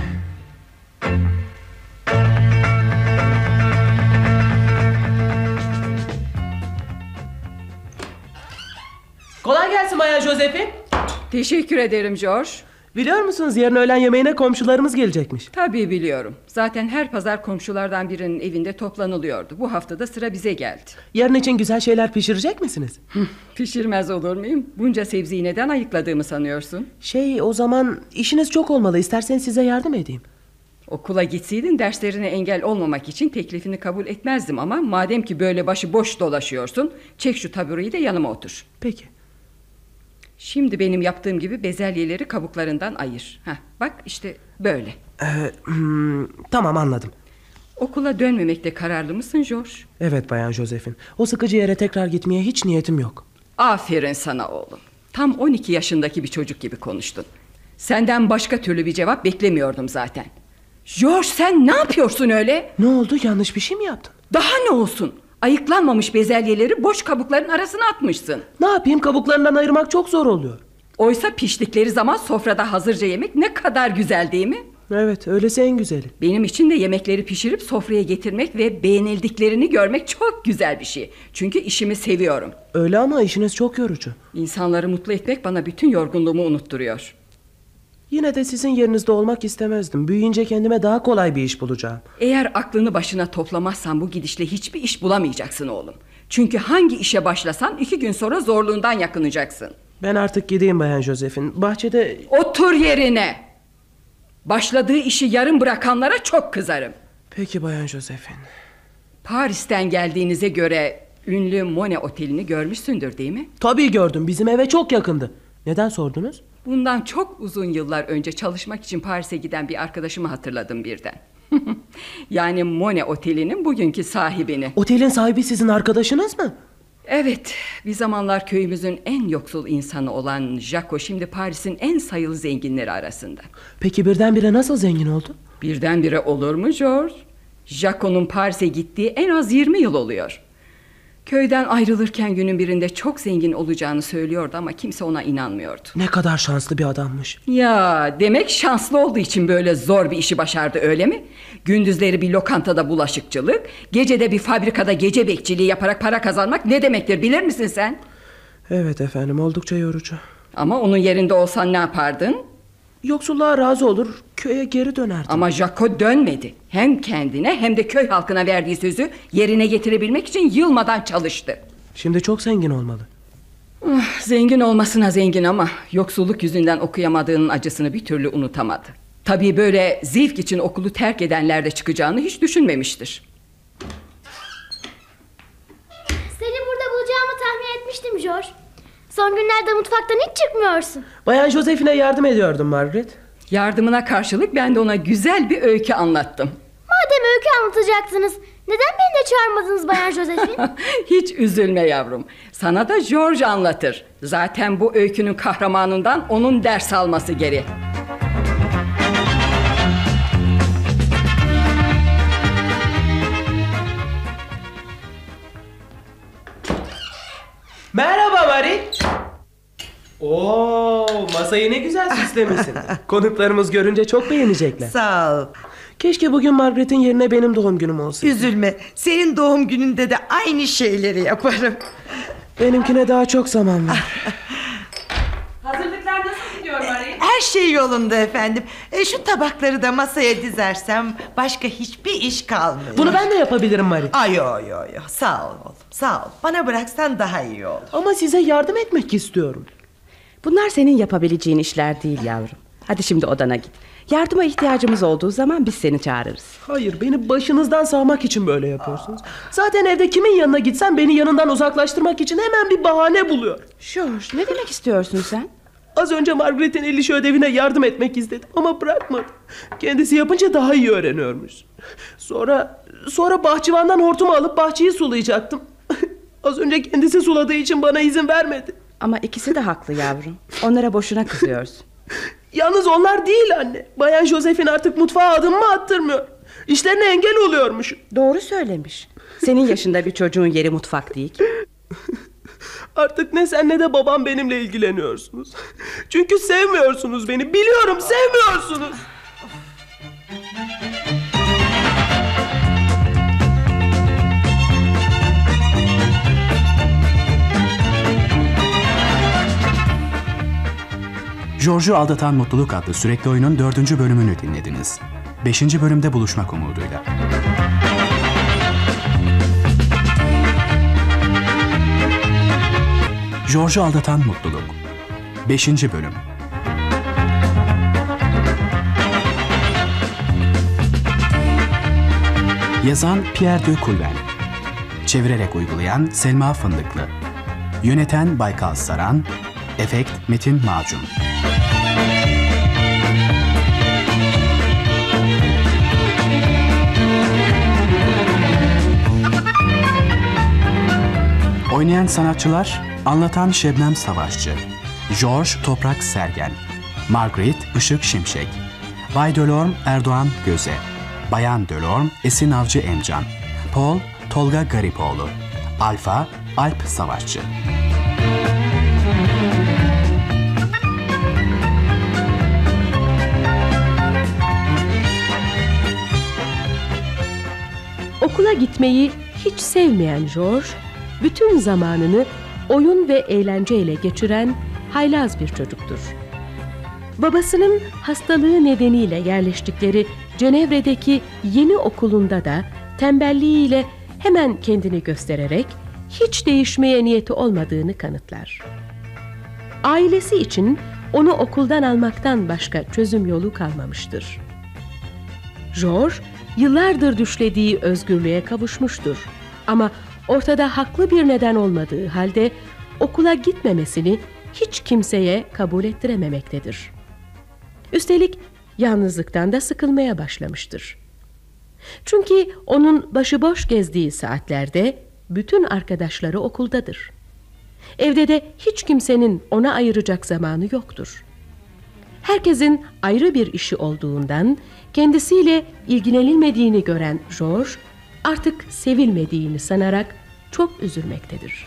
Kolay gelsin Bayan Josephine. Teşekkür ederim George. Biliyor musunuz yarın öğlen yemeğine komşularımız gelecekmiş. Tabii biliyorum. Zaten her pazar komşulardan birinin evinde toplanılıyordu. Bu hafta da sıra bize geldi. Yarın için güzel şeyler pişirecek misiniz? Pişirmez olur muyum? Bunca sebzeyi neden ayıkladığımı sanıyorsun? Şey o zaman işiniz çok olmalı. İsterseniz size yardım edeyim. Okula gitseydin derslerine engel olmamak için teklifini kabul etmezdim ama madem ki böyle başı boş dolaşıyorsun, çek şu tabureyi de yanıma otur. Peki. Şimdi benim yaptığım gibi bezelyeleri kabuklarından ayır. Heh, bak işte böyle. Ee, hmm, tamam anladım. Okula dönmemekte kararlı mısın George? Evet Bayan Josephine. O sıkıcı yere tekrar gitmeye hiç niyetim yok. Aferin sana oğlum. Tam 12 yaşındaki bir çocuk gibi konuştun. Senden başka türlü bir cevap beklemiyordum zaten. George sen ne yapıyorsun öyle? Ne oldu? Yanlış bir şey mi yaptım? Daha ne olsun? Ayıklanmamış bezelyeleri boş kabukların arasına atmışsın. Ne yapayım? Kabuklarından ayırmak çok zor oluyor. Oysa piştikleri zaman sofrada hazırca yemek ne kadar güzel değil mi? Evet, öylesi en güzeli. Benim için de yemekleri pişirip sofraya getirmek ve beğenildiklerini görmek çok güzel bir şey. Çünkü işimi seviyorum. Öyle ama işiniz çok yorucu. İnsanları mutlu etmek bana bütün yorgunluğumu unutturuyor. Yine de sizin yerinizde olmak istemezdim. Büyüyünce kendime daha kolay bir iş bulacağım. Eğer aklını başına toplamazsan bu gidişle hiçbir iş bulamayacaksın oğlum. Çünkü hangi işe başlasan iki gün sonra zorluğundan yakınacaksın. Ben artık gideyim Bayan Josephine. Bahçede... Otur yerine. Başladığı işi yarım bırakanlara çok kızarım. Peki Bayan Josephine. Paris'ten geldiğinize göre ünlü Monet Oteli'ni görmüşsündür değil mi? Tabii gördüm. Bizim eve çok yakındı. Neden sordunuz? Bundan çok uzun yıllar önce çalışmak için Paris'e giden bir arkadaşımı hatırladım birden. [laughs] yani Monet Oteli'nin bugünkü sahibini. Otelin sahibi sizin arkadaşınız mı? Evet, bir zamanlar köyümüzün en yoksul insanı olan Jaco şimdi Paris'in en sayılı zenginleri arasında. Peki birdenbire nasıl zengin oldu? Birdenbire olur mu George? Jaco'nun Paris'e gittiği en az 20 yıl oluyor. Köyden ayrılırken günün birinde çok zengin olacağını söylüyordu ama kimse ona inanmıyordu. Ne kadar şanslı bir adammış. Ya demek şanslı olduğu için böyle zor bir işi başardı öyle mi? Gündüzleri bir lokantada bulaşıkçılık, gecede bir fabrikada gece bekçiliği yaparak para kazanmak ne demektir bilir misin sen? Evet efendim oldukça yorucu. Ama onun yerinde olsan ne yapardın? Yoksulluğa razı olur köye geri dönerdim. Ama Jaco dönmedi. Hem kendine hem de köy halkına verdiği sözü yerine getirebilmek için yılmadan çalıştı. Şimdi çok zengin olmalı. Ah, zengin olmasına zengin ama yoksulluk yüzünden okuyamadığının acısını bir türlü unutamadı. Tabii böyle zevk için okulu terk edenler de çıkacağını hiç düşünmemiştir. Seni burada bulacağımı tahmin etmiştim George. Son günlerde mutfaktan hiç çıkmıyorsun. Bayan Josephine yardım ediyordum Margaret. Yardımına karşılık ben de ona güzel bir öykü anlattım. Madem öykü anlatacaktınız, neden beni de çağırmadınız Bayan Josephine? [laughs] Hiç üzülme yavrum. Sana da George anlatır. Zaten bu öykünün kahramanından onun ders alması gerek. Merhaba Mary. Oo, masayı ne güzel süslemişsin. Konuklarımız görünce çok beğenecekler. Sağ ol. Keşke bugün Margaret'in yerine benim doğum günüm olsaydı. Üzülme. Senin doğum gününde de aynı şeyleri yaparım. Benimkine daha çok zaman var. Hazırlıklar nasıl gidiyor Marie? Her şey yolunda efendim. E, şu tabakları da masaya dizersem başka hiçbir iş kalmıyor. Bunu ben de yapabilirim Mary. Ay yo yo yo. Sağ ol oğlum. Sağ ol. Bana bıraksan daha iyi olur. Ama size yardım etmek istiyorum. Bunlar senin yapabileceğin işler değil yavrum. Hadi şimdi odana git. Yardıma ihtiyacımız olduğu zaman biz seni çağırırız. Hayır beni başınızdan sağmak için böyle yapıyorsunuz. Zaten evde kimin yanına gitsem beni yanından uzaklaştırmak için hemen bir bahane buluyor. George ne demek istiyorsun sen? Az önce Margaret'in el işi ödevine yardım etmek istedim ama bırakmadı. Kendisi yapınca daha iyi öğreniyormuş. Sonra sonra bahçıvandan hortumu alıp bahçeyi sulayacaktım. [laughs] Az önce kendisi suladığı için bana izin vermedi. Ama ikisi de haklı yavrum. Onlara boşuna kızıyorsun. [laughs] Yalnız onlar değil anne. Bayan Josephine artık mutfağa adımımı attırmıyor. İşlerine engel oluyormuş. Doğru söylemiş. Senin yaşında bir çocuğun yeri mutfak değil ki. [laughs] Artık ne sen ne de babam benimle ilgileniyorsunuz. Çünkü sevmiyorsunuz beni. Biliyorum sevmiyorsunuz. George'u Aldatan Mutluluk adlı sürekli oyunun dördüncü bölümünü dinlediniz. Beşinci bölümde buluşmak umuduyla. George'u Aldatan Mutluluk. Beşinci bölüm. Yazan Pierre de Coulven Çevirerek uygulayan Selma Fındıklı. Yöneten Baykal Saran. Efekt Metin Macun Oynayan sanatçılar Anlatan Şebnem Savaşçı George Toprak Sergen Margaret Işık Şimşek Bay Delorme Erdoğan Göze Bayan Delorme Esin Avcı Emcan Paul Tolga Garipoğlu Alfa Alp Savaşçı. Okula gitmeyi hiç sevmeyen George, bütün zamanını oyun ve eğlenceyle geçiren haylaz bir çocuktur. Babasının hastalığı nedeniyle yerleştikleri Cenevre'deki yeni okulunda da tembelliğiyle hemen kendini göstererek hiç değişmeye niyeti olmadığını kanıtlar. Ailesi için onu okuldan almaktan başka çözüm yolu kalmamıştır. George yıllardır düşlediği özgürlüğe kavuşmuştur. Ama ortada haklı bir neden olmadığı halde okula gitmemesini hiç kimseye kabul ettirememektedir. Üstelik yalnızlıktan da sıkılmaya başlamıştır. Çünkü onun başıboş gezdiği saatlerde bütün arkadaşları okuldadır. Evde de hiç kimsenin ona ayıracak zamanı yoktur. Herkesin ayrı bir işi olduğundan kendisiyle ilgilenilmediğini gören George artık sevilmediğini sanarak çok üzülmektedir.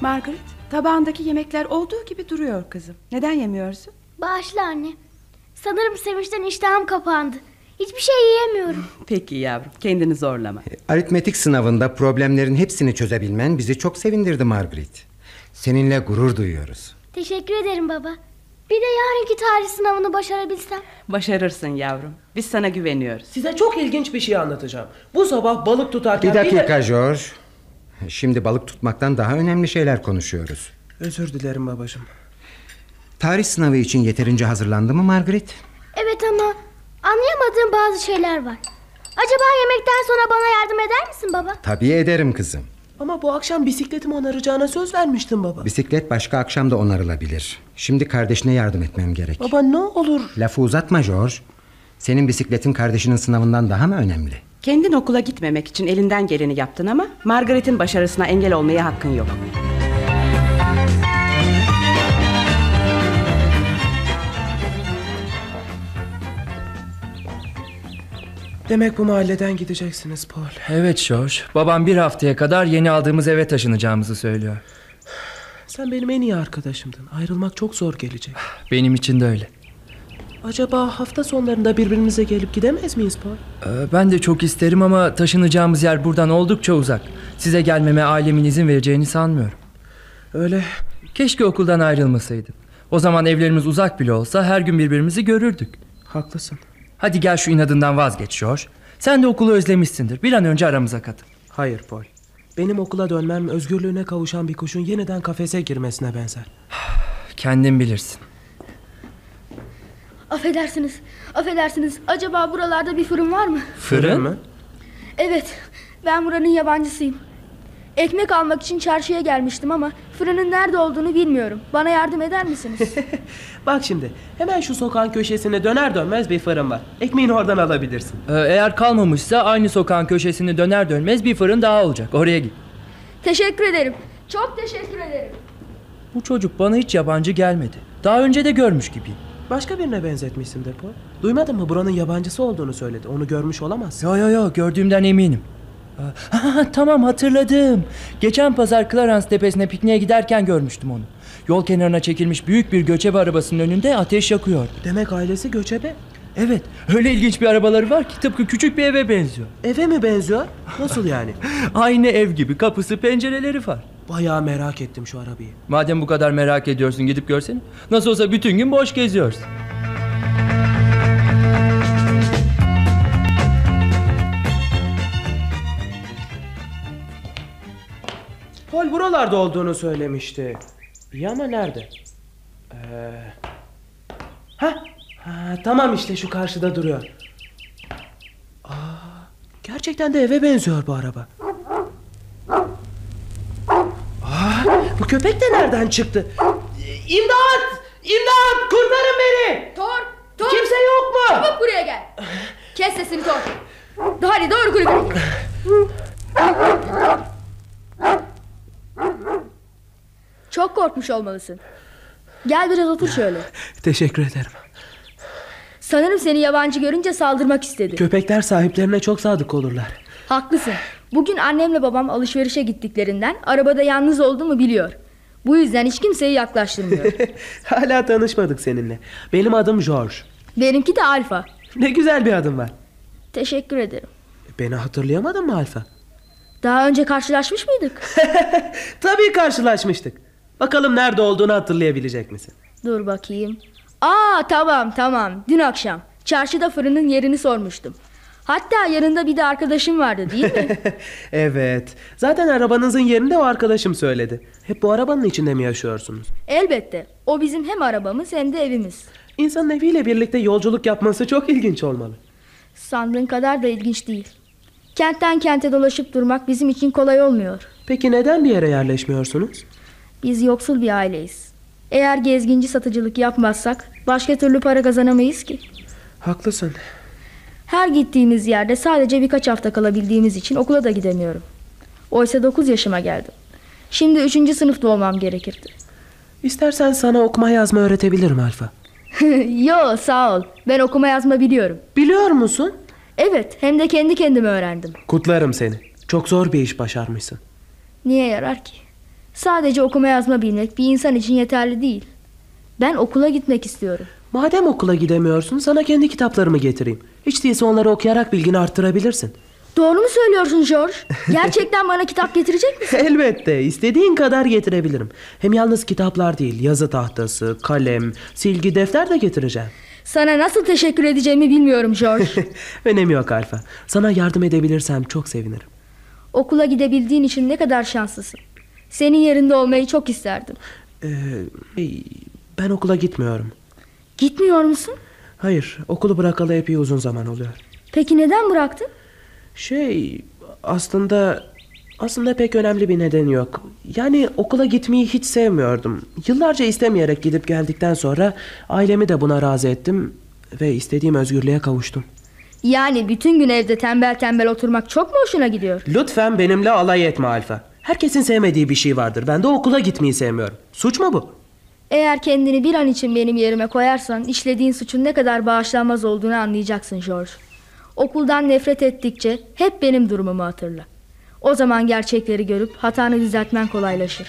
Margaret, tabağındaki yemekler olduğu gibi duruyor kızım. Neden yemiyorsun? Bağışla anne. Sanırım sevinçten iştahım kapandı. Hiçbir şey yiyemiyorum. [laughs] Peki yavrum, kendini zorlama. Aritmetik sınavında problemlerin hepsini çözebilmen bizi çok sevindirdi Margaret. Seninle gurur duyuyoruz. Teşekkür ederim baba. Bir de yarınki tarih sınavını başarabilsem. Başarırsın yavrum. Biz sana güveniyoruz. Size çok ilginç bir şey anlatacağım. Bu sabah balık tutarken... Bir dakika George. Şimdi balık tutmaktan daha önemli şeyler konuşuyoruz. Özür dilerim babacığım. Tarih sınavı için yeterince hazırlandı mı Margaret? Evet ama anlayamadığım bazı şeyler var. Acaba yemekten sonra bana yardım eder misin baba? Tabii ederim kızım. Ama bu akşam bisikletimi onaracağına söz vermiştin baba. Bisiklet başka akşam da onarılabilir. Şimdi kardeşine yardım etmem gerek. Baba ne olur. Lafı uzatma George. Senin bisikletin kardeşinin sınavından daha mı önemli? Kendin okula gitmemek için elinden geleni yaptın ama Margaret'in başarısına engel olmaya hakkın yok. Demek bu mahalleden gideceksiniz Paul. Evet George. Babam bir haftaya kadar yeni aldığımız eve taşınacağımızı söylüyor. Sen benim en iyi arkadaşımdın. Ayrılmak çok zor gelecek. Benim için de öyle. Acaba hafta sonlarında birbirimize gelip gidemez miyiz Paul? Ee, Ben de çok isterim ama taşınacağımız yer buradan oldukça uzak. Size gelmeme ailemin izin vereceğini sanmıyorum. Öyle. Keşke okuldan ayrılmasaydık. O zaman evlerimiz uzak bile olsa her gün birbirimizi görürdük. Haklısın. Hadi gel şu inadından vazgeç George. Sen de okulu özlemişsindir. Bir an önce aramıza katıl. Hayır Paul. Benim okula dönmem özgürlüğüne kavuşan bir kuşun yeniden kafese girmesine benzer. Kendin bilirsin. Affedersiniz. Affedersiniz. Acaba buralarda bir fırın var mı? Fırın mı? Evet. Ben buranın yabancısıyım. Ekmek almak için çarşıya gelmiştim ama fırının nerede olduğunu bilmiyorum. Bana yardım eder misiniz? [laughs] Bak şimdi hemen şu sokağın köşesine döner dönmez bir fırın var. Ekmeğini oradan alabilirsin. Ee, Eğer kalmamışsa aynı sokağın köşesini döner dönmez bir fırın daha olacak. Oraya git. teşekkür ederim. Çok teşekkür ederim. Bu çocuk bana hiç yabancı gelmedi. Daha önce de görmüş gibiyim. Başka birine benzetmişsindir Paul. Duymadın mı buranın yabancısı olduğunu söyledi. Onu görmüş olamazsın. Yo yo yo gördüğümden eminim. Ha, tamam hatırladım. Geçen pazar Clarence tepesine pikniğe giderken görmüştüm onu. Yol kenarına çekilmiş büyük bir göçebe arabasının önünde ateş yakıyordu. Demek ailesi göçebe. Evet öyle ilginç bir arabaları var ki tıpkı küçük bir eve benziyor. Eve mi benziyor? Nasıl yani? [laughs] Aynı ev gibi kapısı pencereleri var. Bayağı merak ettim şu arabayı. Madem bu kadar merak ediyorsun gidip görsene. Nasıl olsa bütün gün boş geziyorsun. Paul buralarda olduğunu söylemişti. İyi ama nerede? Ee... Ha? ha, tamam işte şu karşıda duruyor. Aa, gerçekten de eve benziyor bu araba. Aa, bu köpek de nereden çıktı? İmdat! İmdat! Kurtarın beni! Thor! Thor! Kimse yok mu? Çabuk buraya gel. Kes sesini Thor. Hadi doğru kulübe. [laughs] Çok korkmuş olmalısın. Gel biraz otur şöyle. Teşekkür ederim. Sanırım seni yabancı görünce saldırmak istedi. Köpekler sahiplerine çok sadık olurlar. Haklısın. Bugün annemle babam alışverişe gittiklerinden arabada yalnız olduğumu biliyor. Bu yüzden hiç kimseyi yaklaştırmıyor. [laughs] Hala tanışmadık seninle. Benim adım George. Benimki de Alfa. Ne güzel bir adım var. Teşekkür ederim. Beni hatırlayamadın mı Alfa? Daha önce karşılaşmış mıydık? [laughs] Tabii karşılaşmıştık. Bakalım nerede olduğunu hatırlayabilecek misin? Dur bakayım. Aa tamam tamam. Dün akşam çarşıda fırının yerini sormuştum. Hatta yanında bir de arkadaşım vardı değil mi? [laughs] evet. Zaten arabanızın yerinde o arkadaşım söyledi. Hep bu arabanın içinde mi yaşıyorsunuz? Elbette. O bizim hem arabamız hem de evimiz. İnsanın eviyle birlikte yolculuk yapması çok ilginç olmalı. Sandığın kadar da ilginç değil. Kentten kente dolaşıp durmak bizim için kolay olmuyor. Peki neden bir yere yerleşmiyorsunuz? Biz yoksul bir aileyiz. Eğer gezginci satıcılık yapmazsak başka türlü para kazanamayız ki. Haklısın. Her gittiğimiz yerde sadece birkaç hafta kalabildiğimiz için okula da gidemiyorum. Oysa 9 yaşıma geldim. Şimdi 3. sınıfta olmam gerekirdi. İstersen sana okuma yazma öğretebilirim Alfa. [laughs] Yo sağ ol. Ben okuma yazma biliyorum. Biliyor musun? Evet hem de kendi kendime öğrendim. Kutlarım seni. Çok zor bir iş başarmışsın. Niye yarar ki? Sadece okuma yazma bilmek bir insan için yeterli değil. Ben okula gitmek istiyorum. Madem okula gidemiyorsun sana kendi kitaplarımı getireyim. Hiç değilse onları okuyarak bilgini arttırabilirsin. Doğru mu söylüyorsun George? Gerçekten bana kitap getirecek misin? [laughs] Elbette istediğin kadar getirebilirim. Hem yalnız kitaplar değil yazı tahtası, kalem, silgi, defter de getireceğim. Sana nasıl teşekkür edeceğimi bilmiyorum George. [laughs] Önemi yok Alfa. Sana yardım edebilirsem çok sevinirim. Okula gidebildiğin için ne kadar şanslısın. Senin yerinde olmayı çok isterdim. Ee, ben okula gitmiyorum. Gitmiyor musun? Hayır okulu bırakalı epey uzun zaman oluyor. Peki neden bıraktın? Şey aslında aslında pek önemli bir neden yok. Yani okula gitmeyi hiç sevmiyordum. Yıllarca istemeyerek gidip geldikten sonra ailemi de buna razı ettim ve istediğim özgürlüğe kavuştum. Yani bütün gün evde tembel tembel oturmak çok mu hoşuna gidiyor? Lütfen benimle alay etme Alfa. Herkesin sevmediği bir şey vardır. Ben de okula gitmeyi sevmiyorum. Suç mu bu? Eğer kendini bir an için benim yerime koyarsan işlediğin suçun ne kadar bağışlanmaz olduğunu anlayacaksın George. Okuldan nefret ettikçe hep benim durumumu hatırla. O zaman gerçekleri görüp hatanı düzeltmen kolaylaşır.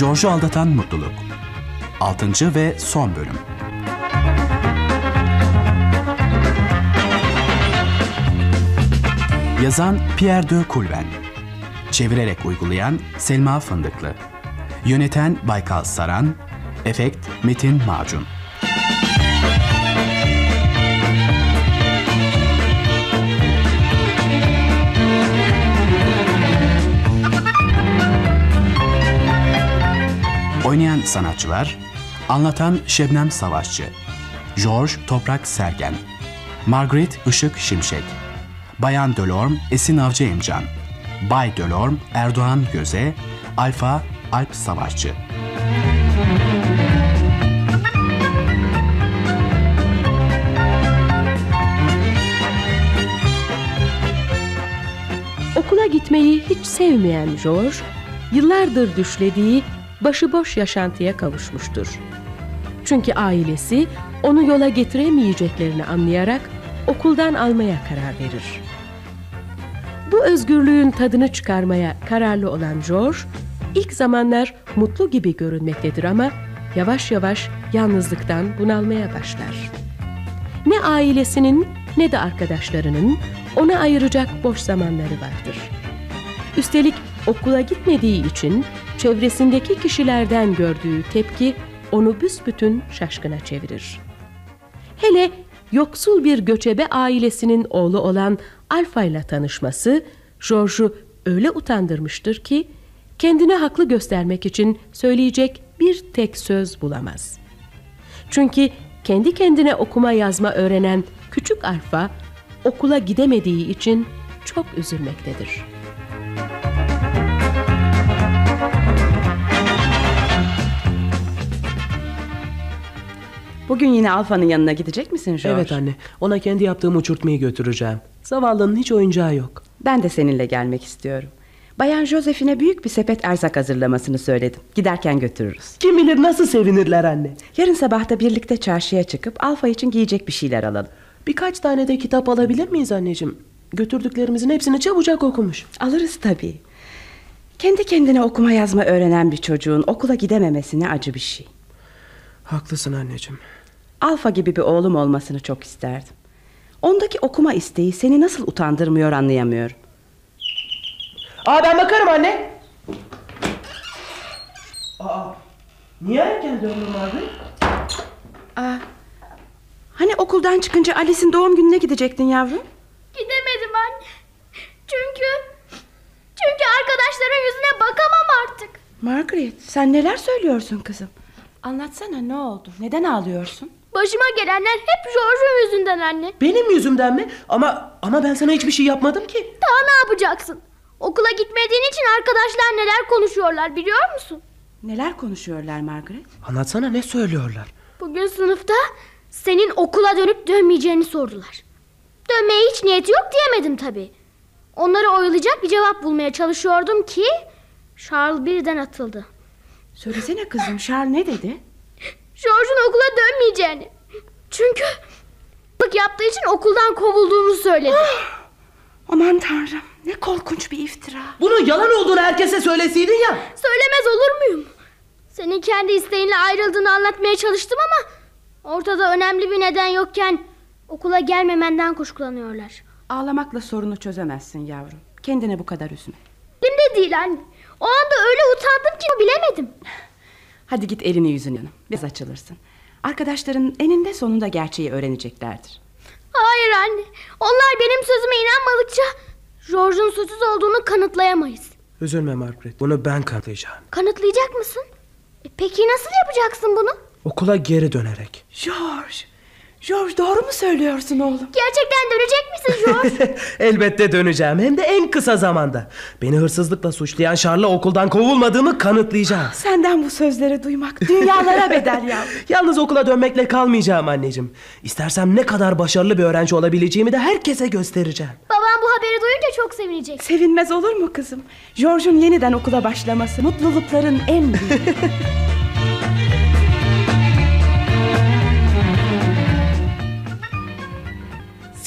George'u aldatan mutluluk. 6. ve son bölüm. Yazan Pierre de Coulven. Çevirerek uygulayan Selma Fındıklı. Yöneten Baykal Saran. Efekt Metin Macun. Oynayan sanatçılar Anlatan Şebnem Savaşçı George Toprak Sergen Margaret Işık Şimşek Bayan Delorme Esin Avcı Emcan Bay Delorme Erdoğan Göze Alfa Alp Savaşçı Okula gitmeyi hiç sevmeyen George, yıllardır düşlediği başıboş yaşantıya kavuşmuştur. Çünkü ailesi onu yola getiremeyeceklerini anlayarak okuldan almaya karar verir. Bu özgürlüğün tadını çıkarmaya kararlı olan George, ilk zamanlar mutlu gibi görünmektedir ama yavaş yavaş yalnızlıktan bunalmaya başlar. Ne ailesinin ne de arkadaşlarının ona ayıracak boş zamanları vardır. Üstelik okula gitmediği için çevresindeki kişilerden gördüğü tepki onu büsbütün şaşkına çevirir. Hele yoksul bir göçebe ailesinin oğlu olan Alfa ile tanışması George'u öyle utandırmıştır ki kendini haklı göstermek için söyleyecek bir tek söz bulamaz. Çünkü kendi kendine okuma yazma öğrenen küçük Alfa okula gidemediği için çok üzülmektedir. Bugün yine Alfa'nın yanına gidecek misin George? Evet anne. Ona kendi yaptığım uçurtmayı götüreceğim. Zavallının hiç oyuncağı yok. Ben de seninle gelmek istiyorum. Bayan Josephine büyük bir sepet erzak hazırlamasını söyledim. Giderken götürürüz. Kim bilir nasıl sevinirler anne. Yarın sabah da birlikte çarşıya çıkıp Alfa için giyecek bir şeyler alalım. Birkaç tane de kitap alabilir miyiz anneciğim? Götürdüklerimizin hepsini çabucak okumuş. Alırız tabii. Kendi kendine okuma yazma öğrenen bir çocuğun okula gidememesine acı bir şey. Haklısın anneciğim. Alfa gibi bir oğlum olmasını çok isterdim. Ondaki okuma isteği seni nasıl utandırmıyor anlayamıyorum. Aa ben bakarım anne. Aa, Niye erken döndün Margaret? Aa, hani okuldan çıkınca Alice'in doğum gününe gidecektin yavrum? Gidemedim anne. Çünkü... Çünkü arkadaşların yüzüne bakamam artık. Margaret sen neler söylüyorsun kızım? Anlatsana ne oldu? Neden ağlıyorsun? Başıma gelenler hep George'un yüzünden anne. Benim yüzümden mi? Ama ama ben sana hiçbir şey yapmadım ki. Daha ne yapacaksın? Okula gitmediğin için arkadaşlar neler konuşuyorlar biliyor musun? Neler konuşuyorlar Margaret? Anlatsana ne söylüyorlar? Bugün sınıfta senin okula dönüp dönmeyeceğini sordular. Dönmeye hiç niyeti yok diyemedim tabii. Onları oyalayacak bir cevap bulmaya çalışıyordum ki... Charles birden atıldı. Söylesene kızım Charles ne dedi? George'un okula dönmeyeceğini. Çünkü... ...bık yaptığı için okuldan kovulduğunu söyledi. Aman tanrım ne korkunç bir iftira. Bunun yalan olduğunu herkese söyleseydin ya. Söylemez olur muyum? Senin kendi isteğinle ayrıldığını anlatmaya çalıştım ama... ...ortada önemli bir neden yokken... ...okula gelmemenden kuşkulanıyorlar. Ağlamakla sorunu çözemezsin yavrum. Kendine bu kadar üzme. Elimde değil anne. O anda öyle utandım ki bilemedim. Hadi git elini yüzünü yanım. Biraz açılırsın. Arkadaşların eninde sonunda gerçeği öğreneceklerdir. Hayır anne. Onlar benim sözüme inanmadıkça... ...George'un suçsuz olduğunu kanıtlayamayız. Üzülme Margaret. Bunu ben kanıtlayacağım. Kanıtlayacak mısın? E peki nasıl yapacaksın bunu? Okula geri dönerek. George. George doğru mu söylüyorsun oğlum? Gerçekten dönecek misin George? [laughs] Elbette döneceğim hem de en kısa zamanda. Beni hırsızlıkla suçlayan Charles'a okuldan kovulmadığımı kanıtlayacağım. Senden bu sözleri duymak dünyalara bedel yavrum. [laughs] Yalnız okula dönmekle kalmayacağım anneciğim. İstersem ne kadar başarılı bir öğrenci olabileceğimi de herkese göstereceğim. Babam bu haberi duyunca çok sevinecek. Sevinmez olur mu kızım? George'un yeniden okula başlaması mutlulukların en büyüğü. [laughs]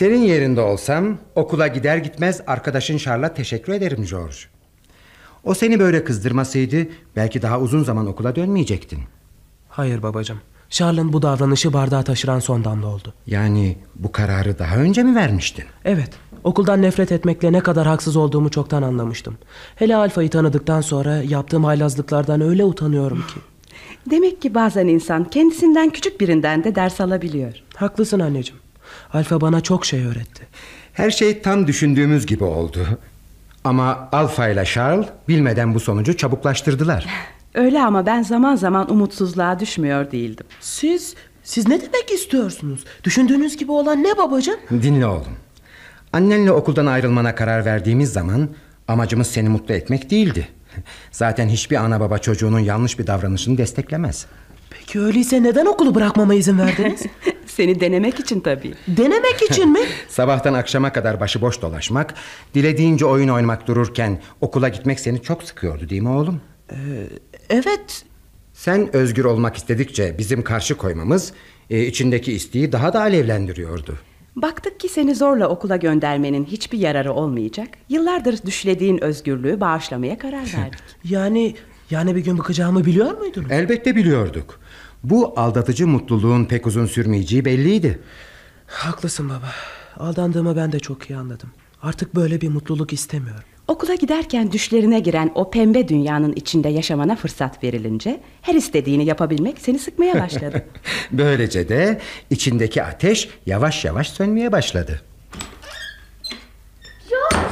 Senin yerinde olsam okula gider gitmez arkadaşın Charles'a teşekkür ederim George. O seni böyle kızdırmasaydı belki daha uzun zaman okula dönmeyecektin. Hayır babacığım. Charles'ın bu davranışı bardağı taşıran son damla oldu. Yani bu kararı daha önce mi vermiştin? Evet. Okuldan nefret etmekle ne kadar haksız olduğumu çoktan anlamıştım. Hele Alfa'yı tanıdıktan sonra yaptığım haylazlıklardan öyle utanıyorum ki. Demek ki bazen insan kendisinden küçük birinden de ders alabiliyor. Haklısın anneciğim. Alfa bana çok şey öğretti. Her şey tam düşündüğümüz gibi oldu. Ama Alfa ile Charles bilmeden bu sonucu çabuklaştırdılar. [laughs] Öyle ama ben zaman zaman umutsuzluğa düşmüyor değildim. Siz, siz ne demek istiyorsunuz? Düşündüğünüz gibi olan ne babacığım? Dinle oğlum. Annenle okuldan ayrılmana karar verdiğimiz zaman amacımız seni mutlu etmek değildi. Zaten hiçbir ana baba çocuğunun yanlış bir davranışını desteklemez. Peki öyleyse neden okulu bırakmama izin verdiniz? [laughs] Seni denemek için tabii. Denemek için mi? [laughs] Sabahtan akşama kadar başıboş dolaşmak, dilediğince oyun oynamak dururken okula gitmek seni çok sıkıyordu değil mi oğlum? Evet. Sen özgür olmak istedikçe bizim karşı koymamız e, içindeki isteği daha da alevlendiriyordu. Baktık ki seni zorla okula göndermenin hiçbir yararı olmayacak. Yıllardır düşlediğin özgürlüğü bağışlamaya karar verdik. [laughs] Yani yani bir gün bıkacağımı biliyor muydunuz? Elbette biliyorduk. Bu aldatıcı mutluluğun pek uzun sürmeyeceği belliydi. Haklısın baba. Aldandığımı ben de çok iyi anladım. Artık böyle bir mutluluk istemiyorum. Okula giderken düşlerine giren o pembe dünyanın içinde yaşamana fırsat verilince her istediğini yapabilmek seni sıkmaya başladı. [laughs] Böylece de içindeki ateş yavaş yavaş sönmeye başladı. George,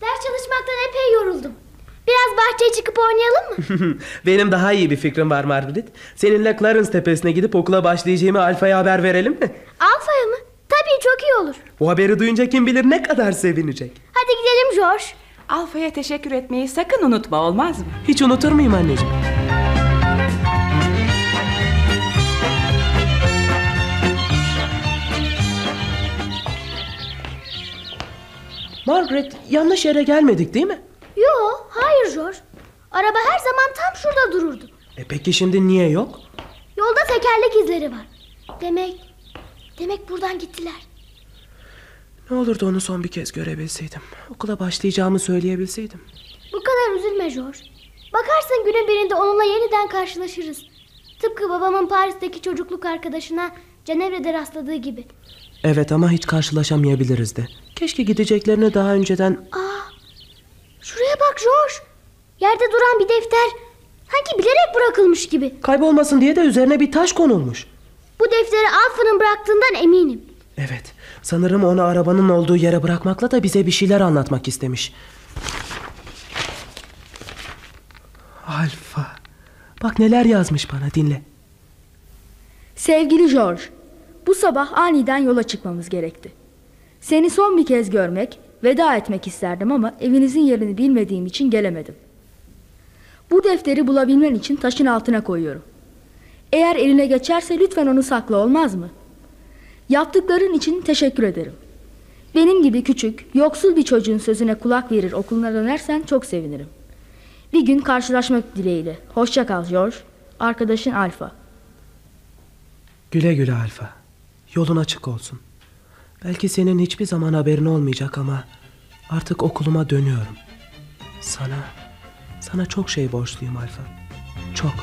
ders çalışmaktan epey yoruldum. Biraz bahçeye çıkıp oynayalım mı? [laughs] Benim daha iyi bir fikrim var Margaret. Seninle Clarence tepesine gidip okula başlayacağımı Alfa'ya haber verelim mi? Alfa'ya mı? Tabii çok iyi olur. O haberi duyunca kim bilir ne kadar sevinecek. Hadi gidelim George. Alfa'ya teşekkür etmeyi sakın unutma olmaz mı? Hiç unutur muyum anneciğim? Margaret yanlış yere gelmedik değil mi? Yo, hayır George. Araba her zaman tam şurada dururdu. E peki şimdi niye yok? Yolda tekerlek izleri var. Demek, demek buradan gittiler. Ne olurdu onu son bir kez görebilseydim. Okula başlayacağımı söyleyebilseydim. Bu kadar üzülme George. Bakarsın günün birinde onunla yeniden karşılaşırız. Tıpkı babamın Paris'teki çocukluk arkadaşına Cenevre'de rastladığı gibi. Evet ama hiç karşılaşamayabiliriz de. Keşke gideceklerini daha önceden... Aa, şuraya bak George. Yerde duran bir defter. Sanki bilerek bırakılmış gibi. Kaybolmasın diye de üzerine bir taş konulmuş. Bu defteri Alfa'nın bıraktığından eminim. Evet. Sanırım onu arabanın olduğu yere bırakmakla da bize bir şeyler anlatmak istemiş. Alfa. Bak neler yazmış bana dinle. Sevgili George, bu sabah aniden yola çıkmamız gerekti. Seni son bir kez görmek, veda etmek isterdim ama evinizin yerini bilmediğim için gelemedim. Bu defteri bulabilmen için taşın altına koyuyorum. Eğer eline geçerse lütfen onu sakla olmaz mı? Yaptıkların için teşekkür ederim. Benim gibi küçük, yoksul bir çocuğun sözüne kulak verir okuluna dönersen çok sevinirim. Bir gün karşılaşmak dileğiyle. Hoşça kal George. Arkadaşın Alfa. Güle güle Alfa. Yolun açık olsun. Belki senin hiçbir zaman haberin olmayacak ama artık okuluma dönüyorum. Sana, sana çok şey borçluyum Alfa. Çok.